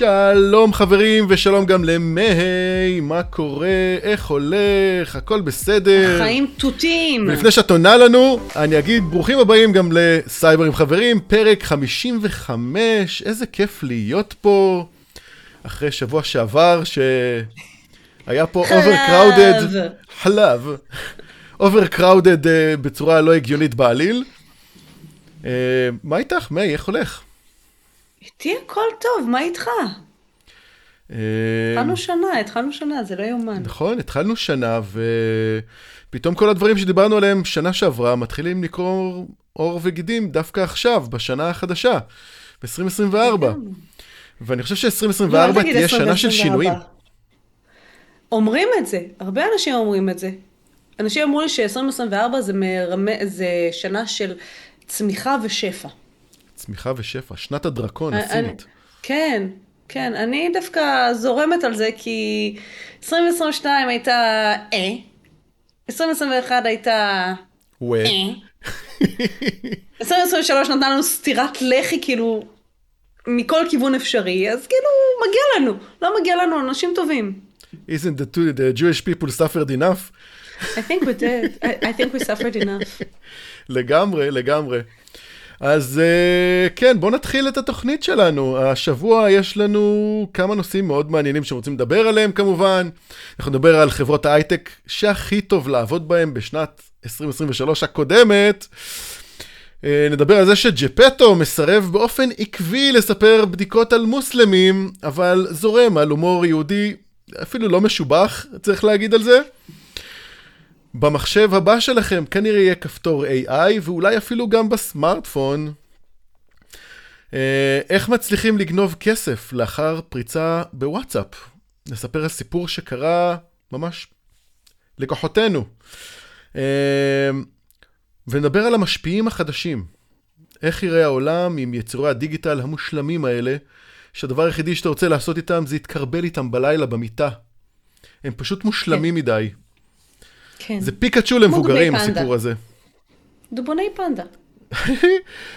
שלום חברים ושלום גם למהי, מה קורה, איך הולך, הכל בסדר. החיים תותים. ולפני שאת עונה לנו, אני אגיד ברוכים הבאים גם לסייבר עם חברים, פרק 55, איזה כיף להיות פה, אחרי שבוע שעבר שהיה פה overcrowded, חלב, overcrowded uh, בצורה לא הגיונית בעליל. Uh, מה איתך, מאי, איך הולך? איתי הכל טוב, מה איתך? אה, התחלנו שנה, התחלנו שנה, זה לא יאומן. נכון, התחלנו שנה, ופתאום כל הדברים שדיברנו עליהם שנה שעברה מתחילים לקרוא עור וגידים דווקא עכשיו, בשנה החדשה, ב-2024. ואני חושב ש-2024 לא, אל תגיד תהיה שנה 2024. של שינויים. אומרים את זה, הרבה אנשים אומרים את זה. אנשים אמרו לי ש-2024 זה, מרמה, זה שנה של צמיחה ושפע. צמיחה ושפע, שנת הדרקון הסינית. כן, כן, אני דווקא זורמת על זה כי 2022 הייתה אה, 2021 הייתה. אה, 2023 נתנה לנו סטירת לחי כאילו מכל כיוון אפשרי, אז כאילו מגיע לנו, לא מגיע לנו, אנשים טובים. Isn't the, two, the Jewish people suffered enough? I think we did, I, I think we suffered enough. לגמרי, לגמרי. אז uh, כן, בואו נתחיל את התוכנית שלנו. השבוע יש לנו כמה נושאים מאוד מעניינים שרוצים לדבר עליהם כמובן. אנחנו נדבר על חברות ההייטק שהכי טוב לעבוד בהן בשנת 2023 הקודמת. Uh, נדבר על זה שג'פטו מסרב באופן עקבי לספר בדיקות על מוסלמים, אבל זורם על הומור יהודי אפילו לא משובח, צריך להגיד על זה. במחשב הבא שלכם כנראה יהיה כפתור AI, ואולי אפילו גם בסמארטפון. אה, איך מצליחים לגנוב כסף לאחר פריצה בוואטסאפ? נספר על סיפור שקרה ממש לכוחותינו. אה, ונדבר על המשפיעים החדשים. איך יראה העולם עם יצורי הדיגיטל המושלמים האלה, שהדבר היחידי שאתה רוצה לעשות איתם זה להתקרבל איתם בלילה במיטה. הם פשוט מושלמים מדי. כן, זה פיקאצ'ו למבוגרים. הסיפור הזה. דובוני פנדה.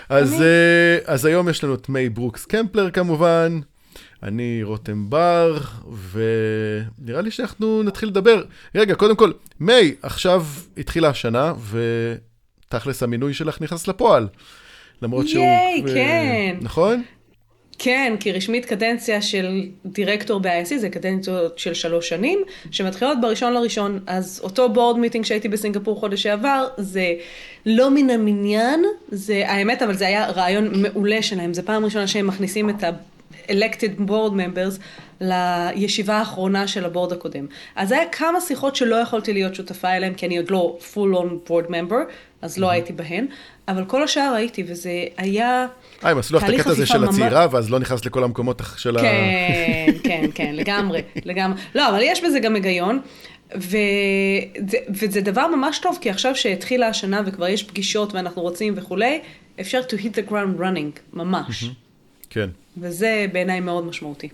אז, אה, אז היום יש לנו את מיי ברוקס קמפלר כמובן, אני רותם בר, ונראה לי שאנחנו נתחיל לדבר. רגע, קודם כל, מיי, עכשיו התחילה השנה, ותכלס המינוי שלך נכנס לפועל. למרות שהוא... ייי, כן. נכון? כן, כי רשמית קדנציה של דירקטור ב-IC זה קדנציות של שלוש שנים, שמתחילות בראשון לראשון, אז אותו בורד מיטינג שהייתי בסינגפור חודש שעבר, זה לא מן המניין, זה האמת, אבל זה היה רעיון מעולה שלהם, זה פעם ראשונה שהם מכניסים את ה-elected board members לישיבה האחרונה של הבורד הקודם. אז היה כמה שיחות שלא יכולתי להיות שותפה אליהן, כי אני עוד לא full on board member, אז לא הייתי בהן, אבל כל השאר הייתי, וזה היה... אה, הם עשו לך את הקטע הזה של הצעירה, ואז לא נכנס לכל המקומות של ה... כן, כן, כן, לגמרי, לגמרי. לא, אבל יש בזה גם היגיון, וזה, וזה דבר ממש טוב, כי עכשיו שהתחילה השנה וכבר יש פגישות ואנחנו רוצים וכולי, אפשר to hit the ground running, ממש. כן. וזה בעיניי מאוד משמעותי.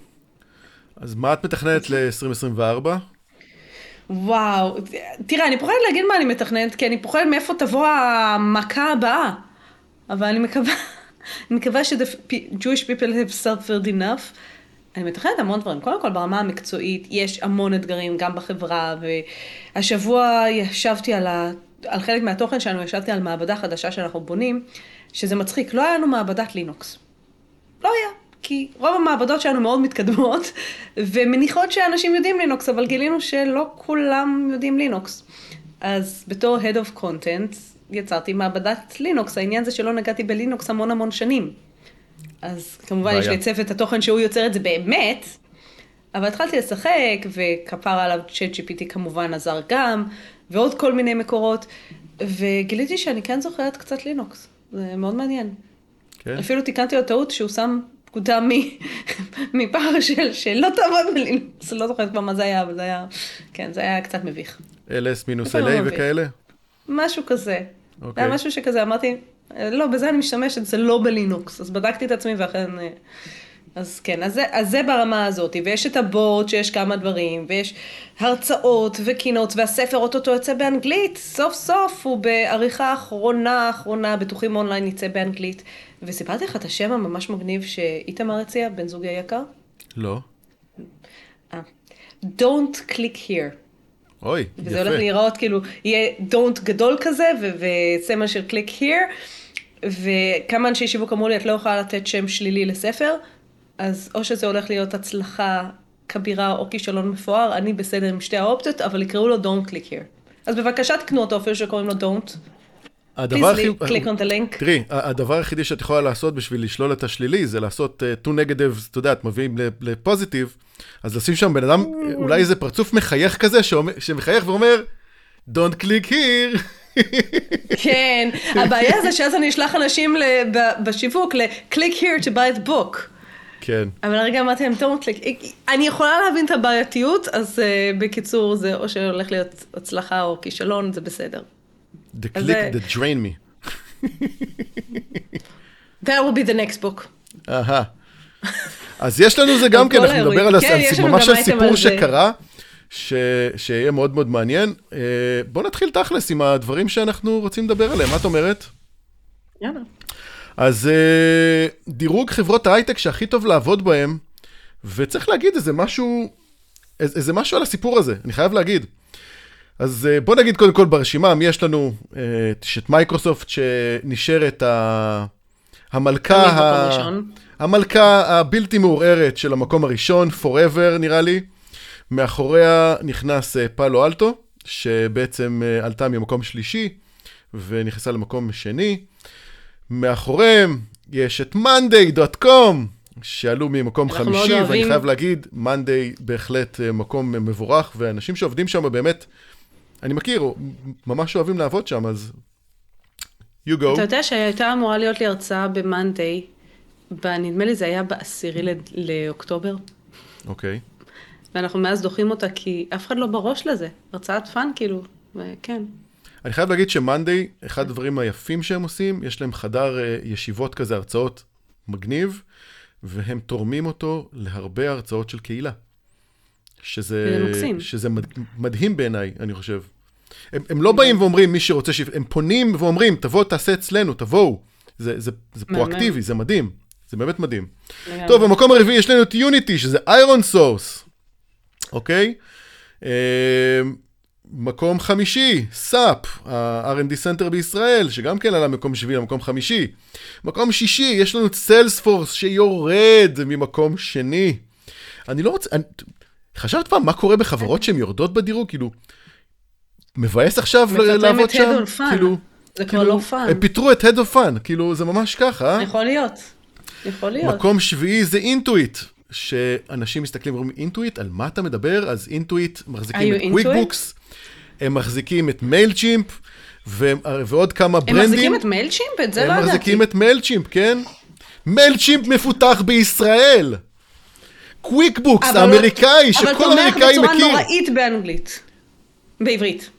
אז מה את מתכננת ל-2024? וואו, תראה, אני פוחדת להגיד מה אני מתכננת, כי אני פוחדת מאיפה תבוא המכה הבאה. אבל אני מקווה, אני מקווה ש- the Jewish people have suffered enough. אני מתכננת המון דברים. קודם כל, ברמה המקצועית, יש המון אתגרים גם בחברה, והשבוע ישבתי על, ה... על חלק מהתוכן שלנו, ישבתי על מעבדה חדשה שאנחנו בונים, שזה מצחיק, לא היה לנו מעבדת לינוקס. לא היה, כי רוב המעבדות שלנו מאוד מתקדמות, ומניחות שאנשים יודעים לינוקס, אבל גילינו שלא כולם יודעים לינוקס. אז בתור Head of Content יצרתי מעבדת לינוקס, העניין זה שלא נגעתי בלינוקס המון המון שנים. אז כמובן יש לי בעיה. את צוות התוכן שהוא יוצר את זה באמת, אבל התחלתי לשחק, וכפר עליו צ'אט GPT כמובן עזר גם, ועוד כל מיני מקורות, וגיליתי שאני כן זוכרת קצת לינוקס, זה מאוד מעניין. כן. אפילו תיקנתי לו טעות שהוא שם פקודה מ... מפער של שלא תעבוד בלינוקס, לא זוכרת כבר מה זה היה, אבל זה היה, כן, זה היה קצת מביך. LS מינוס לא LA מבין? וכאלה? משהו כזה. אוקיי. היה משהו שכזה, אמרתי, "אה, לא, בזה אני משתמשת, זה לא בלינוקס. אז בדקתי את עצמי ואכן... אה, אז כן, אז זה, אז זה ברמה הזאת, ויש את הבורד שיש כמה דברים, ויש הרצאות וקינות, והספר אוטוטו יוצא באנגלית, סוף סוף הוא בעריכה אחרונה אחרונה, בטוחים אונליין יצא באנגלית. וסיפרתי לך את השם הממש מגניב שאיתמר הציע, בן זוגי היקר? לא. Don't click here. אוי, וזה יפה. הולך להיראות כאילו, יהיה don't גדול כזה, וסמל של click here, וכמה אנשי שיווק אמרו לי, את לא יכולה לתת שם שלילי לספר, אז או שזה הולך להיות הצלחה כבירה או כישלון מפואר, אני בסדר עם שתי האופציות, אבל יקראו לו don't click here. אז בבקשה תקנו אותו אפילו שקוראים לו don't. הדבר הכי... Click on the link. תראי, הדבר היחידי שאת יכולה לעשות בשביל לשלול את השלילי, זה לעשות uh, two negatives, אתה יודע, את מביאים לפוזיטיב, אז לשים שם בן אדם, אה, אולי איזה פרצוף מחייך כזה, שאומר, שמחייך ואומר, Don't click here. כן, הבעיה זה שאז אני אשלח אנשים ל- ב- בשיווק ל-click here to buy the book. כן. אבל הרגע אמרתי להם, don't click. אני יכולה להבין את הבעייתיות, אז uh, בקיצור, זה או שהולך להיות הצלחה או כישלון, זה בסדר. The click that drain me. That will be the next book. אהה. אז יש לנו זה גם כן, אנחנו נדבר על. כן, ממש גם על סיפור. שקרה, ש- שיהיה מאוד מאוד מעניין. אה, בוא נתחיל תכלס עם הדברים שאנחנו רוצים לדבר עליהם, מה את אומרת? יאללה. אז אה, דירוג חברות ההייטק שהכי טוב לעבוד בהם, וצריך להגיד איזה משהו, איזה משהו על הסיפור הזה, אני חייב להגיד. אז אה, בוא נגיד קודם כל ברשימה, מי יש לנו? אה, יש את מייקרוסופט שנשארת ה... המלכה, ה... המלכה הבלתי מעורערת של המקום הראשון, forever נראה לי. מאחוריה נכנס אה, פאלו אלטו, שבעצם עלתה ממקום שלישי ונכנסה למקום שני. מאחוריהם יש את monday.com, שעלו ממקום חמישי, ואני. חייב להגיד, מאנדיי בהחלט מקום מבורך, ואנשים שעובדים שם באמת, אני מכיר, ממש אוהבים לעבוד שם, אז you go. אתה יודע שהייתה אמורה להיות לי הרצאה ב-Monday, נדמה לי זה היה בעשירי לאוקטובר, אוקיי. ואנחנו מאז דוחים אותה כי אף אחד לא בראש לזה. הרצאת fun כאילו, וכן. אני חייב להגיד ש Monday, אחד הדברים היפים שהם עושים, יש להם חדר אה, ישיבות כזה, הרצאות מגניב, והם תורמים אותו להרבה הרצאות של קהילה. שזה. שזה מד, מדהים בעיניי, אני חושב. הם, הם לא באים ואומרים, מי שרוצה, ש... הם פונים ואומרים, תבוא, תעשה אצלנו, תבואו. זה, זה, זה. פרואקטיבי, זה מדהים. זה באמת מדהים. טוב, במקום הרביעי יש לנו את Unity, שזה ironSource, אוקיי? אה, מקום חמישי, SAP, ה-R&D Center בישראל, שגם כן עלה מקום שביעי למקום חמישי. מקום שישי, יש לנו את Salesforce שיורד ממקום שני. אני לא רוצה... אני... חשבת פעם מה קורה בחברות שהן יורדות בדירוג? כאילו, מבאס עכשיו לעבוד שם? כאילו, זה כבר כאילו, לא fun. הם פיטרו את Head of Fun, כאילו, זה ממש ככה, אה? יכול להיות. יכול להיות. מקום שביעי זה Intuit, שאנשים מסתכלים ואומרים, Intuit, על מה אתה מדבר? אז Intuit מחזיקים את you קוויק Intuit? Books, הם מחזיקים את Mailchimp, ועוד כמה הם brand ים. מחזיקים את Mailchimp? את זה לא הם ידעתי. מחזיקים את Mailchimp, כן? מייל צ'ימפ מפותח בישראל. קוויק בוקס אבל- האמריקאי, שכל אמריקאי אבל תומך מכיר. בצורה נוראית באנגלית. בעברית.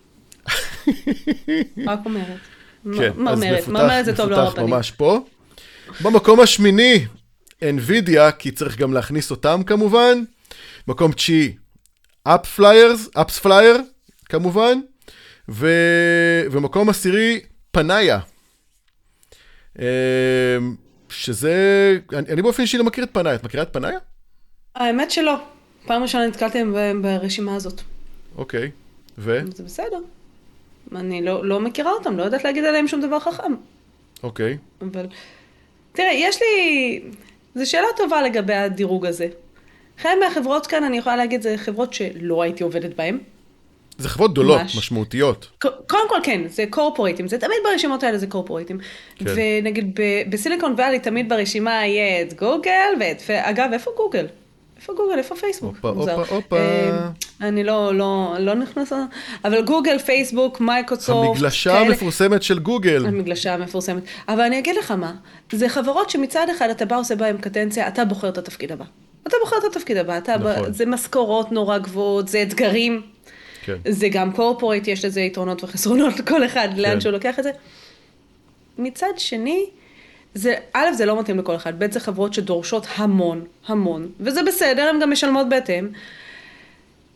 רק אומרת. כן, אז מרמרת. מפותח, מרמרת זה טוב לאור הפנים. ממש פה. במקום השמיני, NVIDIA, כי צריך גם להכניס אותם כמובן. מקום תשיעי, אפ פליירס, אפס פלייר, כמובן. ו... ומקום עשירי, פנאיה. אמ, שזה, אני, אני באופן אישי לא מכיר את פנאיה, את מכירה את פנאיה? האמת שלא. פעם ראשונה נתקלתי ב- ברשימה הזאת. אוקיי. ו? זה בסדר. אני לא, לא מכירה אותם, לא יודעת להגיד עליהם שום דבר חכם. אוקיי. אבל... תראה, יש לי... זו שאלה טובה לגבי הדירוג הזה. חלק מהחברות כאן, אני יכולה להגיד, זה חברות שלא הייתי עובדת בהן. זה חברות גדולות, ממש. משמעותיות. קודם כל כן, זה קורפורייטים, זה תמיד ברשימות האלה זה קורפורייטים. כן. ונגיד ב Silicon Valley תמיד ברשימה יהיה את גוגל, ואת, אגב, איפה גוגל? איפה גוגל? איפה פייסבוק? הופה. הופה, הופה. אה, אני לא, לא, לא נכנסה, אבל גוגל, פייסבוק, מייקרוסופט, המגלשה כאלה- המפורסמת של גוגל. המגלשה המפורסמת. אבל אני אגיד לך מה, זה חברות שמצד אחד אתה בא עושה בהן קדנציה, אתה בוחר את התפקיד הבא. אתה בוחר את התפקיד הבא, אתה נכון. ב... זה משכורות נורא גבוהות, זה אתגרים. כן. זה גם קורפורט, יש לזה יתרונות וחסרונות לכל אחד, כן. לאן שהוא לוקח את זה. מצד שני, זה, א', זה לא מתאים לכל אחד, ב', זה חברות שדורשות המון, המון, וזה בסדר, הן גם משלמות בהתאם.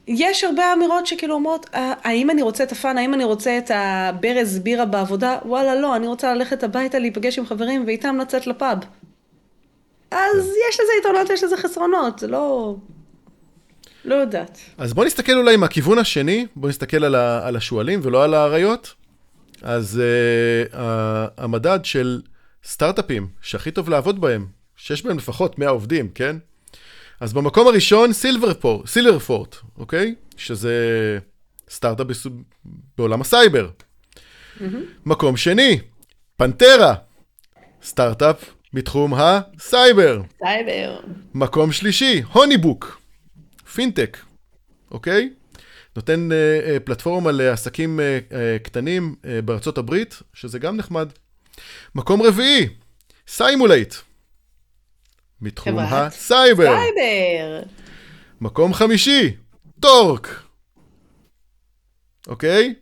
יש הרבה אמירות שכאילו אומרות, "אה, האם אני רוצה את הפאן, האם אני רוצה את הברז בירה בעבודה? וואלה, לא, אני רוצה ללכת הביתה, להיפגש עם חברים ואיתם לצאת לפאב. אז יש לזה יתרונות, יש לזה חסרונות, זה לא... לא יודעת. אז בוא נסתכל אולי מהכיוון השני, בוא נסתכל על, ה, על השועלים ולא על האריות. אז uh, המדד של סטארט-אפים שהכי טוב לעבוד בהם, שיש בהם לפחות 100 עובדים, כן? אז במקום הראשון Silverfort, Silverfort, אוקיי? שזה סטארט-אפ. בעולם הסייבר. Mm-hmm. מקום שני, Pentera, סטארט-אפ מתחום הסייבר. סייבר. מקום שלישי, HoneyBook, פינטק, אוקיי? נותן uh, פלטפורמה לעסקים uh, קטנים uh, בארצות הברית, שזה גם נחמד. מקום רביעי, Cymulate, מתחום הסייבר. סייבר. מקום חמישי, Torq, אוקיי?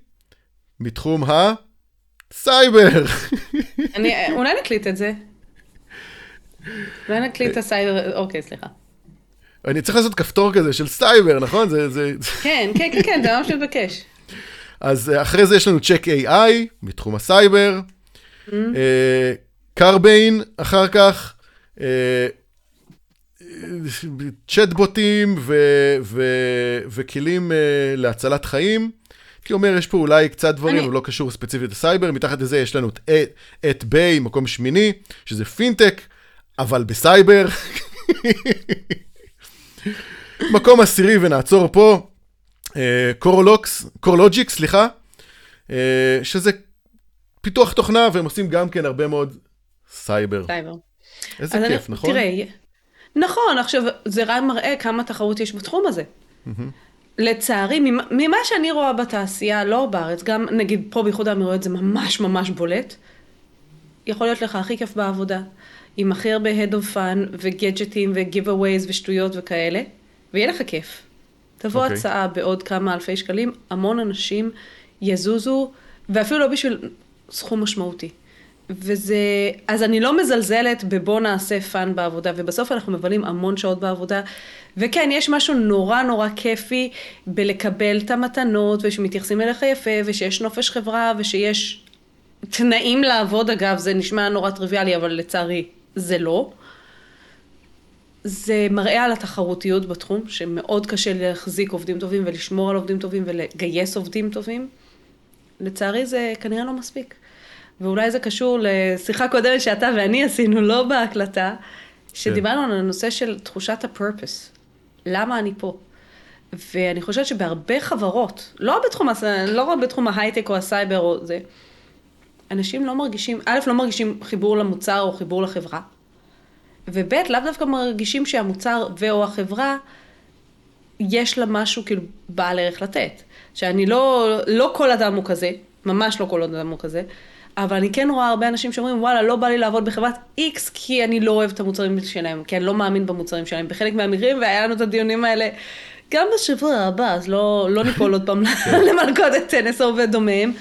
מתחום הסייבר. אני, אולי נקליט את זה. אולי נקליט את הסייבר, אוקיי, סליחה. אני צריך לעשות כפתור כזה של סייבר, נכון? זה... זה... כן, כן, כן, כן, זה ממש מתבקש. אז אה, אחרי זה יש לנו צ'ק AI, מתחום הסייבר. Carbyne, mm-hmm. uh, אחר כך. צ'טבוטים וכלים uh, להצלת חיים. הייתי אומר, יש פה אולי קצת דברים, אבל אני... לא קשור ספציפית לסייבר. מתחת לזה יש לנו את, את B, מקום שמיני, שזה פינטק, אבל בסייבר. מקום עשירי, ונעצור פה, Coralogix, Coralogix, סליחה, שזה פיתוח תוכנה, והם עושים גם כן הרבה מאוד סייבר. סייבר. איזה כיף, אני, נכון? תראה, נכון, עכשיו, זה רק מראה כמה תחרות יש בתחום הזה. Mm-hmm. לצערי, ממה שאני רואה בתעשייה, לא בארץ, גם נגיד פה באיחוד האמירויות זה ממש ממש בולט, יכול להיות לך הכי כיף בעבודה, עם הכי הרבה head of fun וגדג'טים ו giveaways ושטויות וכאלה, ויהיה לך כיף. תבוא okay. אוקיי. הצעה בעוד כמה אלפי שקלים, המון אנשים יזוזו, ואפילו לא בשביל סכום משמעותי. וזה, אז אני לא מזלזלת בבוא נעשה fun בעבודה, ובסוף אנחנו מבלים המון שעות בעבודה, וכן, יש משהו נורא נורא כיפי בלקבל את המתנות, ושמתייחסים אליך יפה, ושיש נופש חברה, ושיש תנאים לעבוד, אגב, זה נשמע נורא טריוויאלי, אבל לצערי זה לא. זה מראה על התחרותיות בתחום, שמאוד קשה להחזיק עובדים טובים ולשמור על עובדים טובים ולגייס עובדים טובים. לצערי זה כנראה לא מספיק. ואולי זה קשור לשיחה קודמת שאתה ואני עשינו, לא בהקלטה, שדיברנו כן. על הנושא של תחושת ה purpose. למה אני פה? ואני חושבת שבהרבה חברות, לא בתחום, לא רק בתחום ההייטק או הסייבר או זה, אנשים לא מרגישים, א', לא מרגישים חיבור למוצר או חיבור לחברה, וב', לאו דווקא מרגישים שהמוצר ו/או החברה, יש לה משהו כאילו בעל ערך לתת. שאני לא, לא כל אדם הוא כזה, ממש לא כל אדם הוא כזה, אבל אני כן רואה הרבה אנשים שאומרים, וואלה, לא בא לי לעבוד בחברת X כי אני לא אוהב את המוצרים שלהם, כי אני לא מאמין במוצרים שלהם. בחלק מהמקרים, והיה לנו את הדיונים האלה גם בשבוע הבא, אז לא, לא ניפול עוד פעם כן. למלכודת טנס או ודומיהם.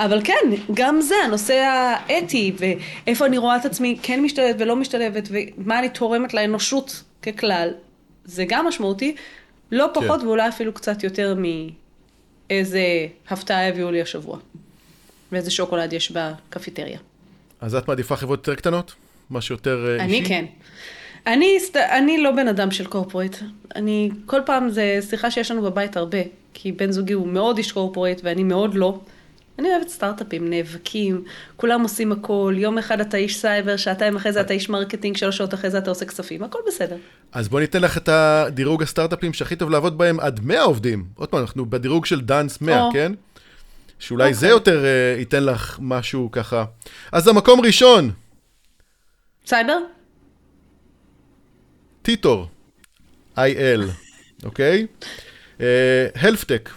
אבל כן, גם זה, הנושא האתי, ואיפה אני רואה את עצמי כן משתלבת ולא משתלבת, ומה אני תורמת לאנושות ככלל, זה גם משמעותי, לא פחות כן. ואולי אפילו קצת יותר מאיזה הפתעה הביאו לי השבוע. ואיזה שוקולד יש בקפיטריה. אז את מעדיפה חברות יותר קטנות? משהו יותר אה, אישי? אני כן. אני, אני לא בן אדם של corporate. אני, כל פעם זה שיחה שיש לנו בבית הרבה, כי בן זוגי הוא מאוד איש corporate ואני מאוד לא. אני אוהבת סטארט-אפים, נאבקים, כולם עושים הכל, יום אחד אתה איש סייבר, שעתיים אחרי זה אתה איש marketing, שלוש שעות אחרי זה אתה עושה כספים, הכל בסדר. אז בוא ניתן לך את הדירוג הסטארט-אפים שהכי טוב לעבוד בהם עד 100 עובדים. עוד פעם, אנחנו בדירוג של Dun's 100, או. כן? שאולי okay. זה אוקיי. יותר uh, ייתן לך משהו ככה. אז המקום ראשון. סייבר? טיטור, IL, אוקיי? HealthTech,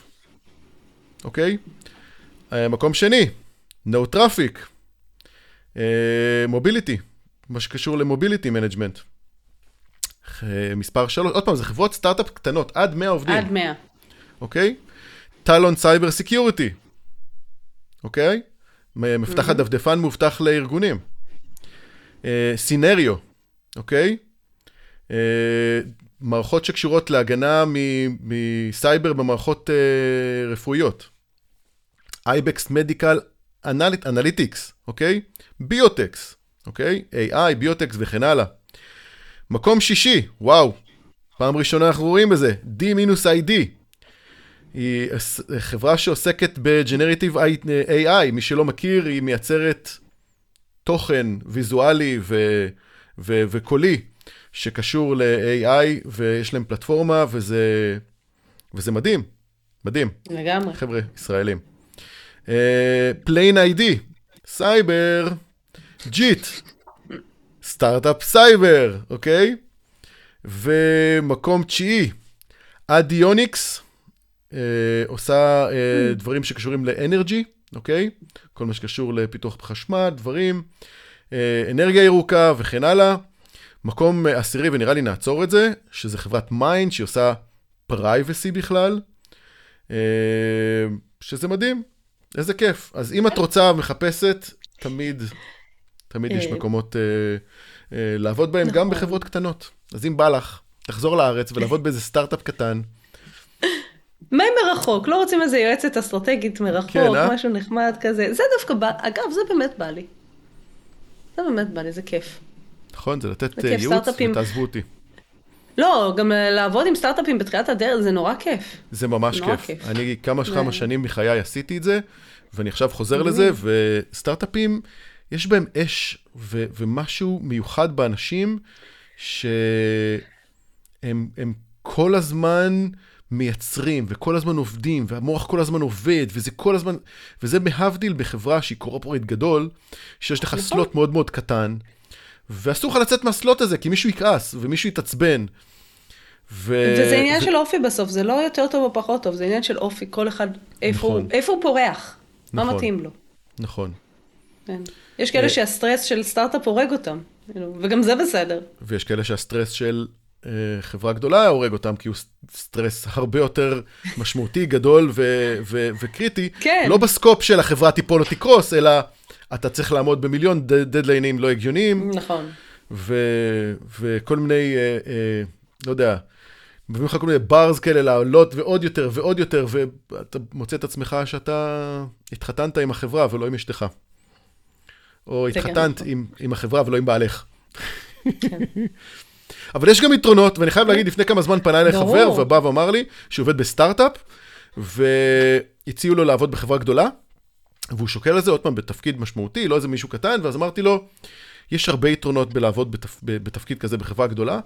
אוקיי? מקום שני, No Traffic, mobility, מה שקשור ל mobility management. מספר שלוש, עוד פעם, זה חברות סטארט-אפ קטנות, עד 100 עובדים. עד 100. אוקיי? Talon Cyber Security, אוקיי? מפתח. הדפדפן מובטח לארגונים. Cynerio, אוקיי? מערכות שקשורות להגנה מסייבר במערכות uh, רפואיות. Ibex Medical Analytics, אוקיי? ביוטקס, אוקיי? AI, BioTech וכן הלאה. מקום שישי, וואו, פעם ראשונה אנחנו רואים בזה, D-ID. היא חברה שעוסקת ב-Generative AI, מי שלא מכיר, היא מייצרת תוכן ויזואלי ו- ו- וקולי שקשור ל-AI, ויש להם פלטפורמה, וזה, וזה מדהים, מדהים. לגמרי. חבר'ה, ישראלים. PlainID uh, סייבר, Jit, סטארט-אפ סייבר, אוקיי? ומקום תשיעי, Addionics, עושה uh, דברים שקשורים ל energy, אוקיי? כל מה שקשור לפיתוח חשמל, דברים, uh, אנרגיה ירוקה וכן הלאה. מקום עשירי, ונראה לי נעצור את זה, שזה חברת Mine, שהיא עושה privacy בכלל, uh, שזה מדהים, איזה כיף. אז אם את רוצה ומחפשת, תמיד, תמיד יש מקומות uh, uh, לעבוד בהם, גם נכון. בחברות קטנות. אז אם בא לך, תחזור לארץ ולעבוד באיזה סטארט-אפ קטן. מה עם מרחוק? לא רוצים איזה יועצת אסטרטגית מרחוק, כן, אה? משהו נחמד כזה. זה דווקא בא, אגב, זה באמת בא לי. זה באמת בא לי, זה כיף. נכון, זה לתת זה אה, כיף, ייעוץ סטארט-אפים. ותעזבו אותי. לא, גם אה, לעבוד עם סטארט-אפים בתחילת הדרך זה נורא כיף. זה ממש נורא כיף. כיף. אני כמה זה- וכמה שנים מחיי עשיתי את זה, ואני עכשיו חוזר מדהים. לזה, וסטארט-אפים, יש בהם אש ו- ומשהו מיוחד באנשים, שהם הם כל הזמן מייצרים, וכל הזמן עובדים, והמוח כל הזמן עובד, וזה כל הזמן, וזה בהבדיל בחברה שהיא corporate גדול, שיש לך נכון. slot מאוד מאוד קטן, ואסור לך לצאת מה slot הזה, כי מישהו יכעס, ומישהו יתעצבן. ו... וזה עניין ו- של אופי בסוף, זה לא יותר טוב או פחות טוב, זה עניין של אופי, כל אחד, איפה הוא- נכון. איפה הוא פורח, מה נכון. מתאים לו. נכון. כן. יש כאלה שהסטרס של סטארט-אפ הורג אותם, כאילו, וגם זה בסדר. ויש כאלה שהסטרס של חברה גדולה הורג אותם, כי הוא סטרס הרבה יותר משמעותי, גדול ו- ו- וקריטי. כן. לא בסקופ של החברה תיפול או תקרוס, אלא אתה צריך לעמוד במיליון דדליינים לא הגיוניים, נכון. ו- וכל מיני, אה, אה, לא יודע, מביאים לך כל מיני ברז כאלה לעלות ועוד יותר ועוד יותר, ואתה מוצא את עצמך שאתה התחתנת עם החברה ולא עם אשתך. או התחתנת נכון. עם, עם החברה ולא עם בעלך. כן. אבל יש גם יתרונות, ואני חייב להגיד, לפני כמה זמן פנה אליי. חבר ובא ואמר לי שהוא עובד בסטארט-אפ, והציעו לו לעבוד בחברה גדולה, והוא שוקל על זה עוד פעם בתפקיד משמעותי, לא איזה מישהו קטן, ואז אמרתי לו, יש הרבה יתרונות בלעבוד בתפ... בתפקיד כזה בחברה גדולה,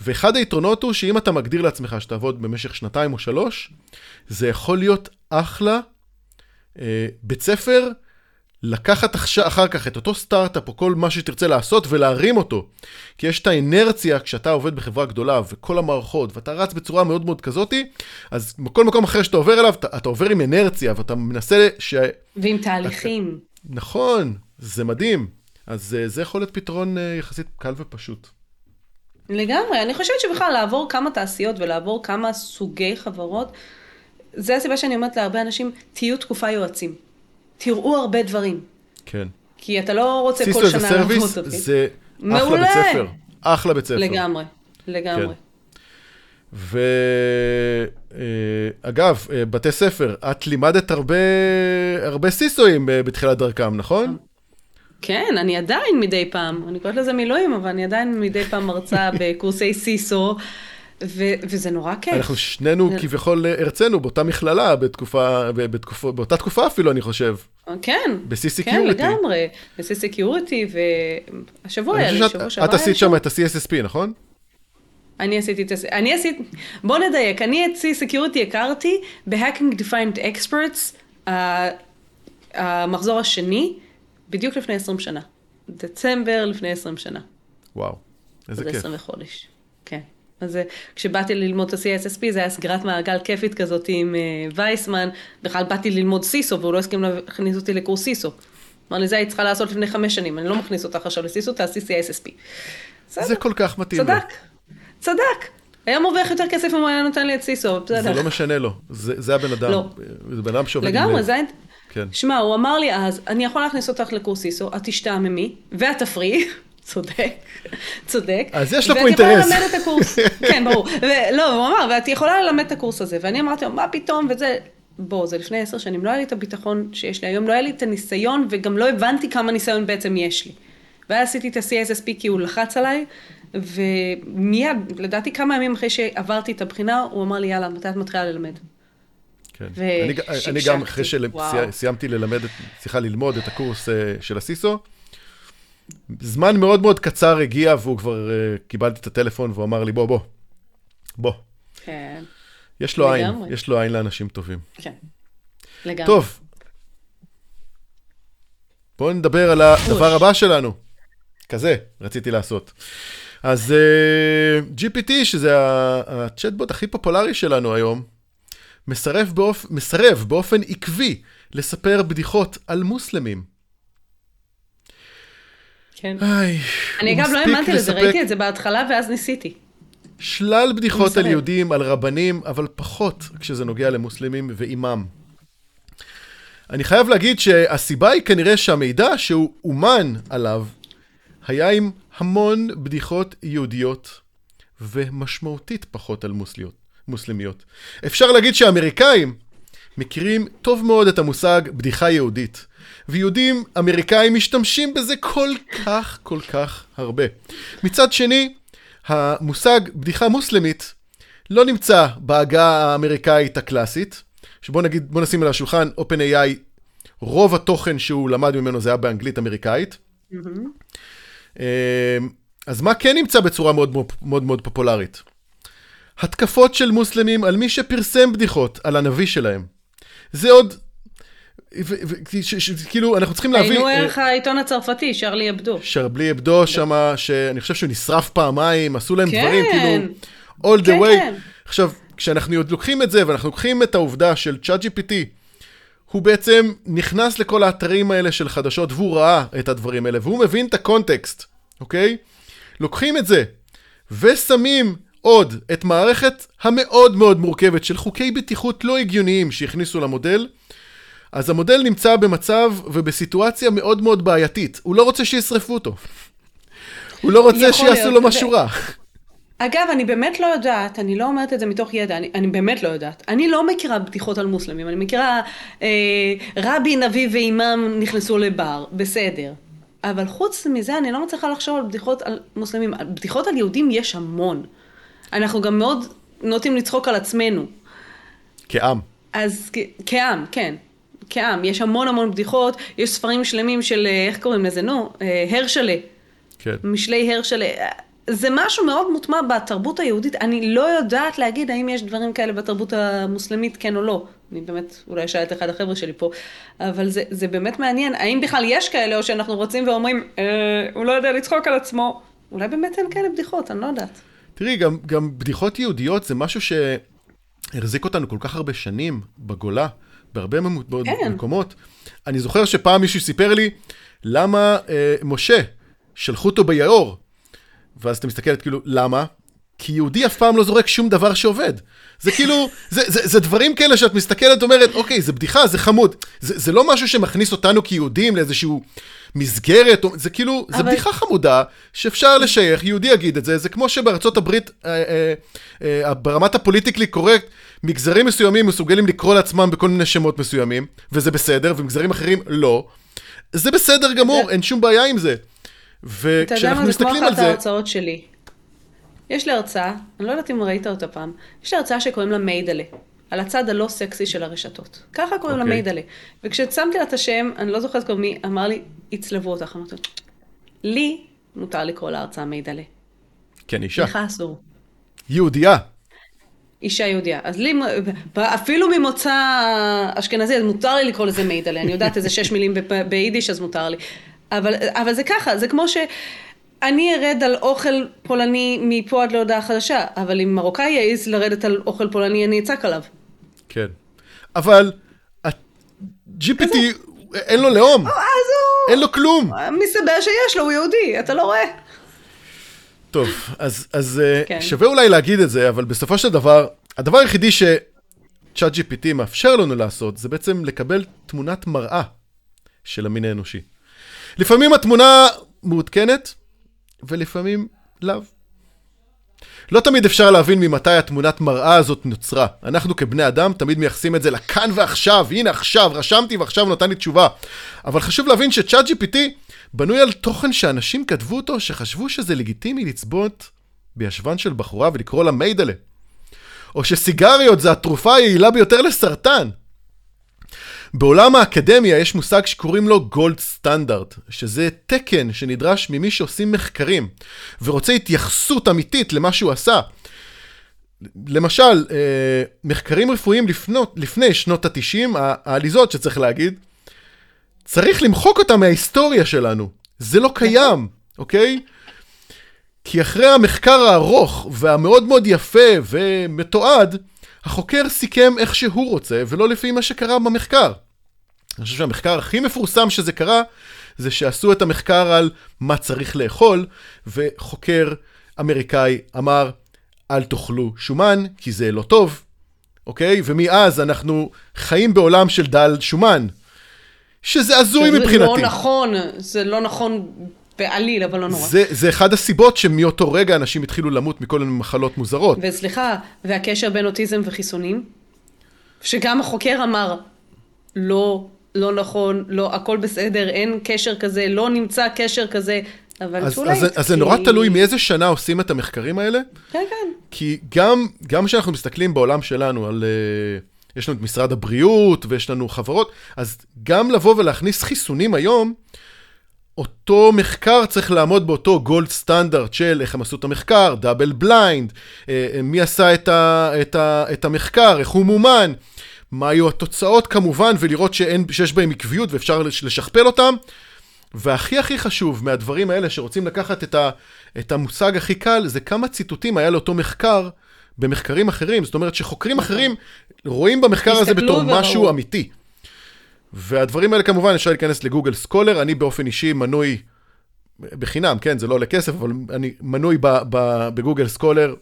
ואחד היתרונות הוא שאם אתה מגדיר לעצמך שתעבוד במשך שנתיים או שלוש, זה יכול להיות אחלה אה, בית ספר, לקחת אחר כך את אותו סטארט-אפ או כל מה שתרצה לעשות ולהרים אותו. כי יש את האנרציה כשאתה עובד בחברה גדולה וכל המערכות, ואתה רץ בצורה מאוד מאוד כזאתי, אז בכל מקום אחר שאתה עובר אליו, אתה, אתה עובר עם אנרציה ואתה מנסה ש... ועם תהליכים. נכון, זה מדהים. אז אה, זה יכול להיות פתרון אה, יחסית קל ופשוט. לגמרי, אני חושבת שבכלל לעבור כמה תעשיות ולעבור כמה סוגי חברות, זה הסיבה שאני אומרת להרבה אנשים, תהיו תקופה יועצים. תראו הרבה דברים. כן. כי אתה לא רוצה כל שנה סרוויס, לעבוד תפקיד. זה אחלה. בית ספר. אחלה בית ספר. לגמרי, לגמרי. כן. ואגב, בתי ספר, את לימדת הרבה, הרבה סיסואים ב- בתחילת דרכם, נכון? כן, אני עדיין מדי פעם, אני קוראת לזה מילואים, אבל אני עדיין מדי פעם מרצה בקורסי סיסו, ו- וזה נורא כיף. אנחנו שנינו זה- כביכול הרצינו באותה מכללה, בתקופה, ב- בתקופה, באותה תקופה אפילו, אני חושב. כן, ב-C כן. לגמרי. ב-C Security, והשבוע היה לי, שבוע שעבר את עשית שם. את ה-CSSP, נכון? אני עשיתי את זה, אני עשיתי, בוא נדייק, אני את C Security הכרתי ב-Hacking Defined Experts, ה- המחזור השני, בדיוק לפני 20 שנה. דצמבר לפני 20 שנה. וואו, איזה זה כיף. 20 לחודש. אז אה, כשבאתי ללמוד את ה-CSSP זה היה סגירת מעגל כיפית כזאת עם אה, וייסמן, בכלל באתי ללמוד סיסו והוא לא הסכים להכניס אותי לקורס סיסו. אמר לי, זה היית צריכה לעשות לפני חמש שנים, אני לא מכניס אותך עכשיו לסיסו, תעשי CSSP. זה כל כך מתאים. צדק, צדק. היה מרוויח יותר כסף אם הוא היה נותן לי את סיסו, בסדר. זה לא משנה לו, זה זה הבן אדם. לא. זה בן אדם שעובד עם לגמרי, לב. זה. כן. שמע, הוא אמר לי אז, אני יכול להכניס אותך לקורס סיסו, את תשתעממי, ואת תפריעי, צודק, צודק. אז יש לו פה ואת יכולה אינטרס. ללמד את הקורס, כן, ברור. לא, הוא אמר, ואת יכולה ללמד את הקורס הזה. ואני אמרתי לו, מה פתאום, וזה... בוא, זה לפני עשר שנים, לא היה לי את הביטחון שיש לי היום, לא היה לי את הניסיון, וגם לא הבנתי כמה ניסיון בעצם יש לי. ואז עשיתי את ה-CSSP כי הוא לחץ עליי, ומיד, לדעתי כמה ימים אחרי שעברתי את הבחינה, הוא אמר לי, יאללה, מתי את מתחילה ללמד? כן. ו- אני. גם אחרי. שסיימתי ללמד, סליחה, ללמוד את הקורס אה, של הסיסו, זמן מאוד מאוד קצר הגיע והוא כבר, אה, קיבלתי את הטלפון והוא אמר לי, בוא, בוא, בוא. כן, יש לו עין, לגמרי. יש לו עין לאנשים טובים. כן. לגמרי. טוב, בואו נדבר על הדבר הבא שלנו. כזה, רציתי לעשות. אז uh, GPT, שזה הצ'טבוט הכי פופולרי שלנו היום, מסרב, באופ... מסרב באופן עקבי לספר בדיחות על מוסלמים. כן. איי, אני אגב לא האמנתי לזה, ראיתי את זה בהתחלה ואז ניסיתי. שלל בדיחות על. יהודים, על רבנים, אבל פחות כשזה נוגע למוסלמים ואימם. אני חייב להגיד שהסיבה היא כנראה שהמידע שהוא אומן עליו היה עם המון בדיחות יהודיות ומשמעותית פחות על מוסליות, מוסלמיות. אפשר להגיד שהאמריקאים מכירים טוב מאוד את המושג בדיחה יהודית, ויהודים אמריקאים משתמשים בזה כל כך כל כך הרבה. מצד שני, המושג בדיחה מוסלמית לא נמצא בעגה האמריקאית הקלאסית, שבוא נגיד, בוא נשים על השולחן, OpenAI, רוב התוכן שהוא למד ממנו זה היה באנגלית אמריקאית. אמ, אז מה כן נמצא בצורה מאוד, מאוד, מאוד פופולרית? התקפות של מוסלמים על מי שפרסם בדיחות על הנביא שלהם. זה עוד... כאילו, אנחנו צריכים להבין... היינו אה, ערך העיתון הצרפתי, שרלי אבדו. שרבלי אבדו שמה, שאני חושב שהוא נשרף פעמיים, עשו להם כן. דברים, כאילו, all the כן, way. כן. עכשיו, כשאנחנו עוד לוקחים את זה, ואנחנו לוקחים את העובדה של צ'אט GPT, הוא בעצם נכנס לכל האתרים האלה של חדשות, והוא ראה את הדברים האלה, והוא מבין את הקונטקסט, אוקיי? לוקחים את זה, ושמים עוד את מערכת המאוד מאוד מורכבת של חוקי בטיחות לא הגיוניים שהכניסו למודל, אז המודל נמצא במצב ובסיטואציה מאוד מאוד בעייתית. הוא לא רוצה שישרפו אותו. הוא לא רוצה שיעשו להיות, לו משהו רע. אגב, אני באמת לא יודעת, אני לא אומרת את זה מתוך ידע, אני, אני באמת לא יודעת. אני לא מכירה בדיחות על מוסלמים, אני מכירה אה, רבי, נביא ואימאם נכנסו לבר, בסדר. אבל חוץ מזה, אני לא מצליחה לחשוב על בדיחות על מוסלמים. בדיחות על יהודים יש המון. אנחנו גם מאוד נוטים לצחוק על עצמנו. כעם. אז כעם, כן. כעם. יש המון המון בדיחות, יש ספרים שלמים של, אה, איך קוראים לזה? נו, אה, הרשלה. כן. משלי הרשלה. זה משהו מאוד מוטמע בתרבות היהודית. אני לא יודעת להגיד האם יש דברים כאלה בתרבות המוסלמית, כן או לא. אני באמת, אולי אשאל את אחד החבר'ה שלי פה, אבל זה, זה באמת מעניין. האם בכלל יש כאלה, או שאנחנו רוצים ואומרים, אה, הוא לא יודע לצחוק על עצמו. אולי באמת אין כאלה בדיחות, אני לא יודעת. תראי, גם, גם בדיחות יהודיות זה משהו שהחזיק אותנו כל כך הרבה שנים בגולה, בהרבה כן. מקומות. אני זוכר שפעם מישהו סיפר לי למה אה, משה, שלחו אותו ביאור. ואז אתה מסתכלת כאילו, למה? כי יהודי אף פעם לא זורק שום דבר שעובד. זה כאילו, זה, זה, זה דברים כאלה שאת מסתכלת, אומרת, אוקיי, זה בדיחה, זה חמוד. זה, זה לא משהו שמכניס אותנו כיהודים לאיזשהו מסגרת, זה כאילו, זה אבל- בדיחה חמודה שאפשר לשייך, יהודי יגיד את זה, זה כמו שבארצות הברית, אה, אה, אה, ברמת הפוליטיקלי קורקט, מגזרים מסוימים מסוגלים לקרוא לעצמם בכל מיני שמות מסוימים, וזה בסדר, ומגזרים אחרים לא. זה בסדר גמור, אין שום בעיה עם זה. אתה יודע וכשאנחנו מה, זה כמו מסתכלים על אחת זה, ההרצאות שלי. יש לי הרצאה, אני לא יודעת אם ראית אותה פעם, יש לי הרצאה שקוראים לה מיידלה, על הצד הלא סקסי של הרשתות. ככה קוראים לה אוקיי. מיידלה. וכששמתי לה את השם, אני לא זוכרת כבר מי, אמר לי, יצלבו אותך. אמרתי, לי מותר לקרוא להרצאה מיידלה. כן, אישה, לך אסור. יהודייה. אישה יהודייה. אז לי, אפילו ממוצא אשכנזי, אז מותר לי לקרוא לזה מיידלה. אני יודעת איזה שש מילים ביידיש, אז מותר לי. אבל, אבל זה ככה, זה כמו שאני ארד על אוכל פולני מפה עד להודעה חדשה, אבל אם מרוקאי יעז לרדת על אוכל פולני, אני אצעק עליו. כן. אבל ה-GPT, אין לו לאום, אז הוא... אין לו כלום. מסתבר שיש לו, הוא יהודי, אתה לא רואה? טוב, אז, אז אה, כן. שווה אולי להגיד את זה, אבל בסופו של דבר, הדבר היחידי שצ'אט GPT מאפשר לנו לעשות, זה בעצם לקבל תמונת מראה של המין האנושי. לפעמים התמונה מעודכנת, ולפעמים לאו. לא תמיד אפשר להבין ממתי התמונת מראה הזאת נוצרה. אנחנו כבני אדם תמיד מייחסים את זה לכאן ועכשיו, הנה עכשיו, רשמתי ועכשיו נתן לי תשובה. אבל חשוב להבין שצ'אט GPT בנוי על תוכן שאנשים כתבו אותו, שחשבו שזה לגיטימי לצבות בישבן של בחורה ולקרוא לה מיידלה. או שסיגריות זה התרופה היעילה ביותר לסרטן. בעולם האקדמיה יש מושג שקוראים לו גולד סטנדרט, שזה תקן שנדרש ממי שעושים מחקרים ורוצה התייחסות אמיתית למה שהוא עשה. למשל, אה, מחקרים רפואיים לפנות, לפני שנות ה-90, העליזות שצריך להגיד, צריך למחוק אותם מההיסטוריה שלנו. זה לא קיים, אוקיי? כי אחרי המחקר הארוך והמאוד מאוד יפה ומתועד, החוקר סיכם איך שהוא רוצה, ולא לפי מה שקרה במחקר. אני חושב שהמחקר הכי מפורסם שזה קרה, זה שעשו את המחקר על מה צריך לאכול, וחוקר אמריקאי אמר, אל תאכלו שומן, כי זה לא טוב, אוקיי? ומאז אנחנו חיים בעולם של דל שומן, שזה הזוי מבחינתי. זה לא נכון, זה לא נכון בעליל, אבל לא נורא. זה, זה אחד הסיבות שמאותו רגע אנשים התחילו למות מכל מיני מחלות מוזרות. וסליחה, והקשר בין אוטיזם וחיסונים? שגם החוקר אמר, לא, לא נכון, לא, הכל בסדר, אין קשר כזה, לא נמצא קשר כזה, אבל אז, אז, אז זה נורא תלוי מאיזה שנה עושים את המחקרים האלה, כן, כן. כי גם, גם כשאנחנו מסתכלים בעולם שלנו על... אה, יש לנו את משרד הבריאות ויש לנו חברות, אז גם לבוא ולהכניס חיסונים היום, אותו מחקר צריך לעמוד באותו gold standard של איך הם עשו את המחקר, double blind, אה, מי עשה את, ה, את, ה, את המחקר, איך הוא מומן, מה היו התוצאות כמובן, ולראות שאין, שיש בהם עקביות ואפשר לש- לשכפל אותם. והכי הכי חשוב מהדברים האלה שרוצים לקחת את, ה, את המושג הכי קל, זה כמה ציטוטים היה לאותו מחקר במחקרים אחרים. זאת אומרת שחוקרים אחרים רואים במחקר הזה בתור וראו. משהו אמיתי. והדברים האלה כמובן אפשר להיכנס לגוגל סקולר, אני באופן אישי מנוי בחינם, כן, זה לא עולה כסף, אבל אני מנוי בגוגל סקולר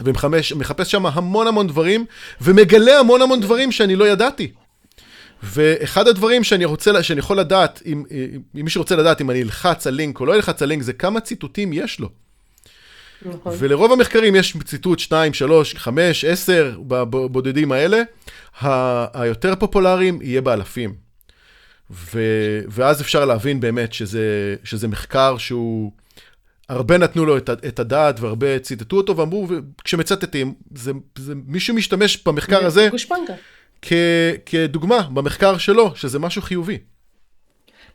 ומחפש שם המון המון דברים, ומגלה המון המון דברים שאני לא ידעתי. ואחד הדברים שאני רוצה, שאני יכול לדעת, אם, אם מישהו רוצה לדעת אם אני אלחץ על לינק או לא אלחץ על לינק, זה כמה ציטוטים יש לו. נכון. ולרוב המחקרים יש ציטוט 2, 3, 5, 10 בבודדים האלה. ה- היותר פופולריים יהיה באלפים. ו, ואז אפשר להבין באמת שזה, שזה מחקר שהוא... הרבה נתנו לו את, את הדעת והרבה ציטטו אותו ואמרו, כשמצטטים, זה, זה, מישהו משתמש במחקר הזה גושפנקה. כ, כדוגמה במחקר שלו, שזה משהו חיובי.